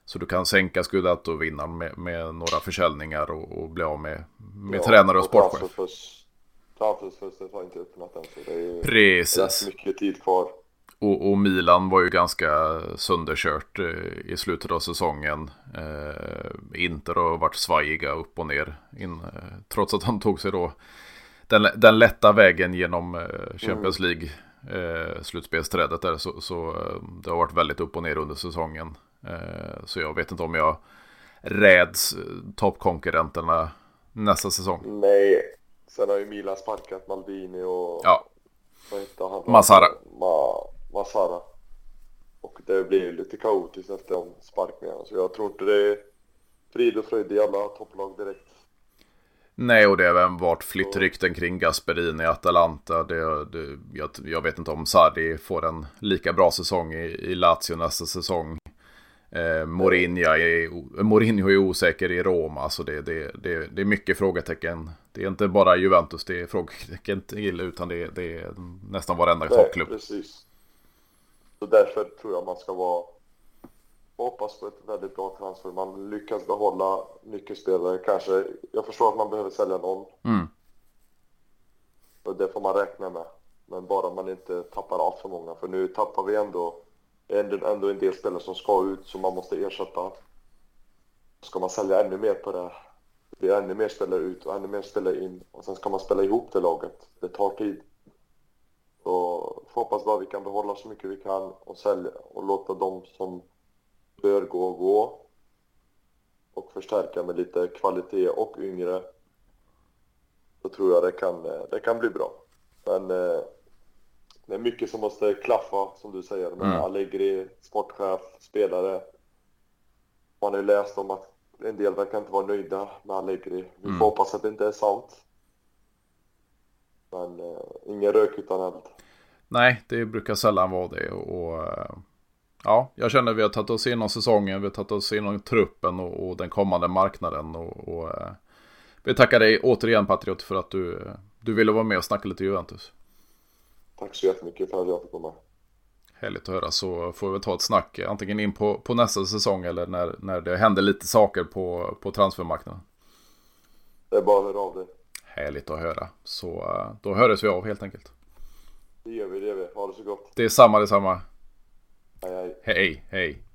Så du kan sänka Scudetto-vinnaren med, med några försäljningar och, och bli av med, med tränare och sportchef. Transferfus- Transferfönstret har inte öppnat än, så det är ju Precis. rätt mycket tid kvar. Och, och Milan var ju ganska sönderkört eh, i slutet av säsongen. Eh, Inter har varit svajiga upp och ner. In, eh, trots att de tog sig då den, den lätta vägen genom eh, Champions League eh, slutspelsträdet där. Så, så eh, det har varit väldigt upp och ner under säsongen. Eh, så jag vet inte om jag räds toppkonkurrenterna nästa säsong. Nej, sen har ju Milan sparkat Maldini och... Ja, Vad heter han? Masara. Ma, Masara. Och det blir ju lite kaotiskt efter de sparkningarna. Så jag tror inte det är frid och fröjd i alla topplag direkt. Nej, och det har även varit flyttrykten kring Gasperini i Atalanta. Det, det, jag, jag vet inte om Sarri får en lika bra säsong i, i Lazio nästa säsong. Eh, Mourinho, är, Mourinho är osäker i Roma, så det, det, det, det är mycket frågetecken. Det är inte bara Juventus det är frågetecken till, utan det, det är nästan varenda toppklubb. precis. Så därför tror jag man ska vara hoppas på ett väldigt bra transfer. Man lyckas behålla nyckelspelare kanske. Jag förstår att man behöver sälja någon. Mm. Och det får man räkna med. Men bara man inte tappar allt för många. För nu tappar vi ändå, ändå, ändå en del spelare som ska ut som man måste ersätta. Ska man sälja ännu mer på det. Det är ännu mer spelare ut och ännu mer spelare in. Och sen ska man spela ihop det laget. Det tar tid. Så får hoppas bara vi kan behålla så mycket vi kan och sälja och låta de som bör gå gå. Och förstärka med lite kvalitet och yngre. Då tror jag det kan, det kan bli bra. Men eh, det är mycket som måste klaffa som du säger med Mm. Allegri, sportchef, spelare. Man har ju läst om att en del verkar inte vara nöjda med Allegri. Vi Mm. får hoppas att det inte är sant. Men eh, ingen rök utan eld. Nej, det brukar sällan vara det. Och, eh, ja, jag känner att vi har tagit oss igenom säsongen, vi har tagit oss igenom truppen och, och den kommande marknaden. Och, och, eh, vi tackar dig återigen Patriot för att du, du ville vara med och snacka lite Juventus. Tack så jättemycket för att jag fick komma. Härligt att höra så får vi ta ett snack eh, antingen in på, på nästa säsong eller när, när det händer lite saker på, på transfermarknaden. Det är bara att höra av dig. härligt att höra. Så uh, då hördes vi av helt enkelt. Det gör vi, det gör vi. Ha det så gott. Det är samma, det är samma. Hej, hej. Hej, hej.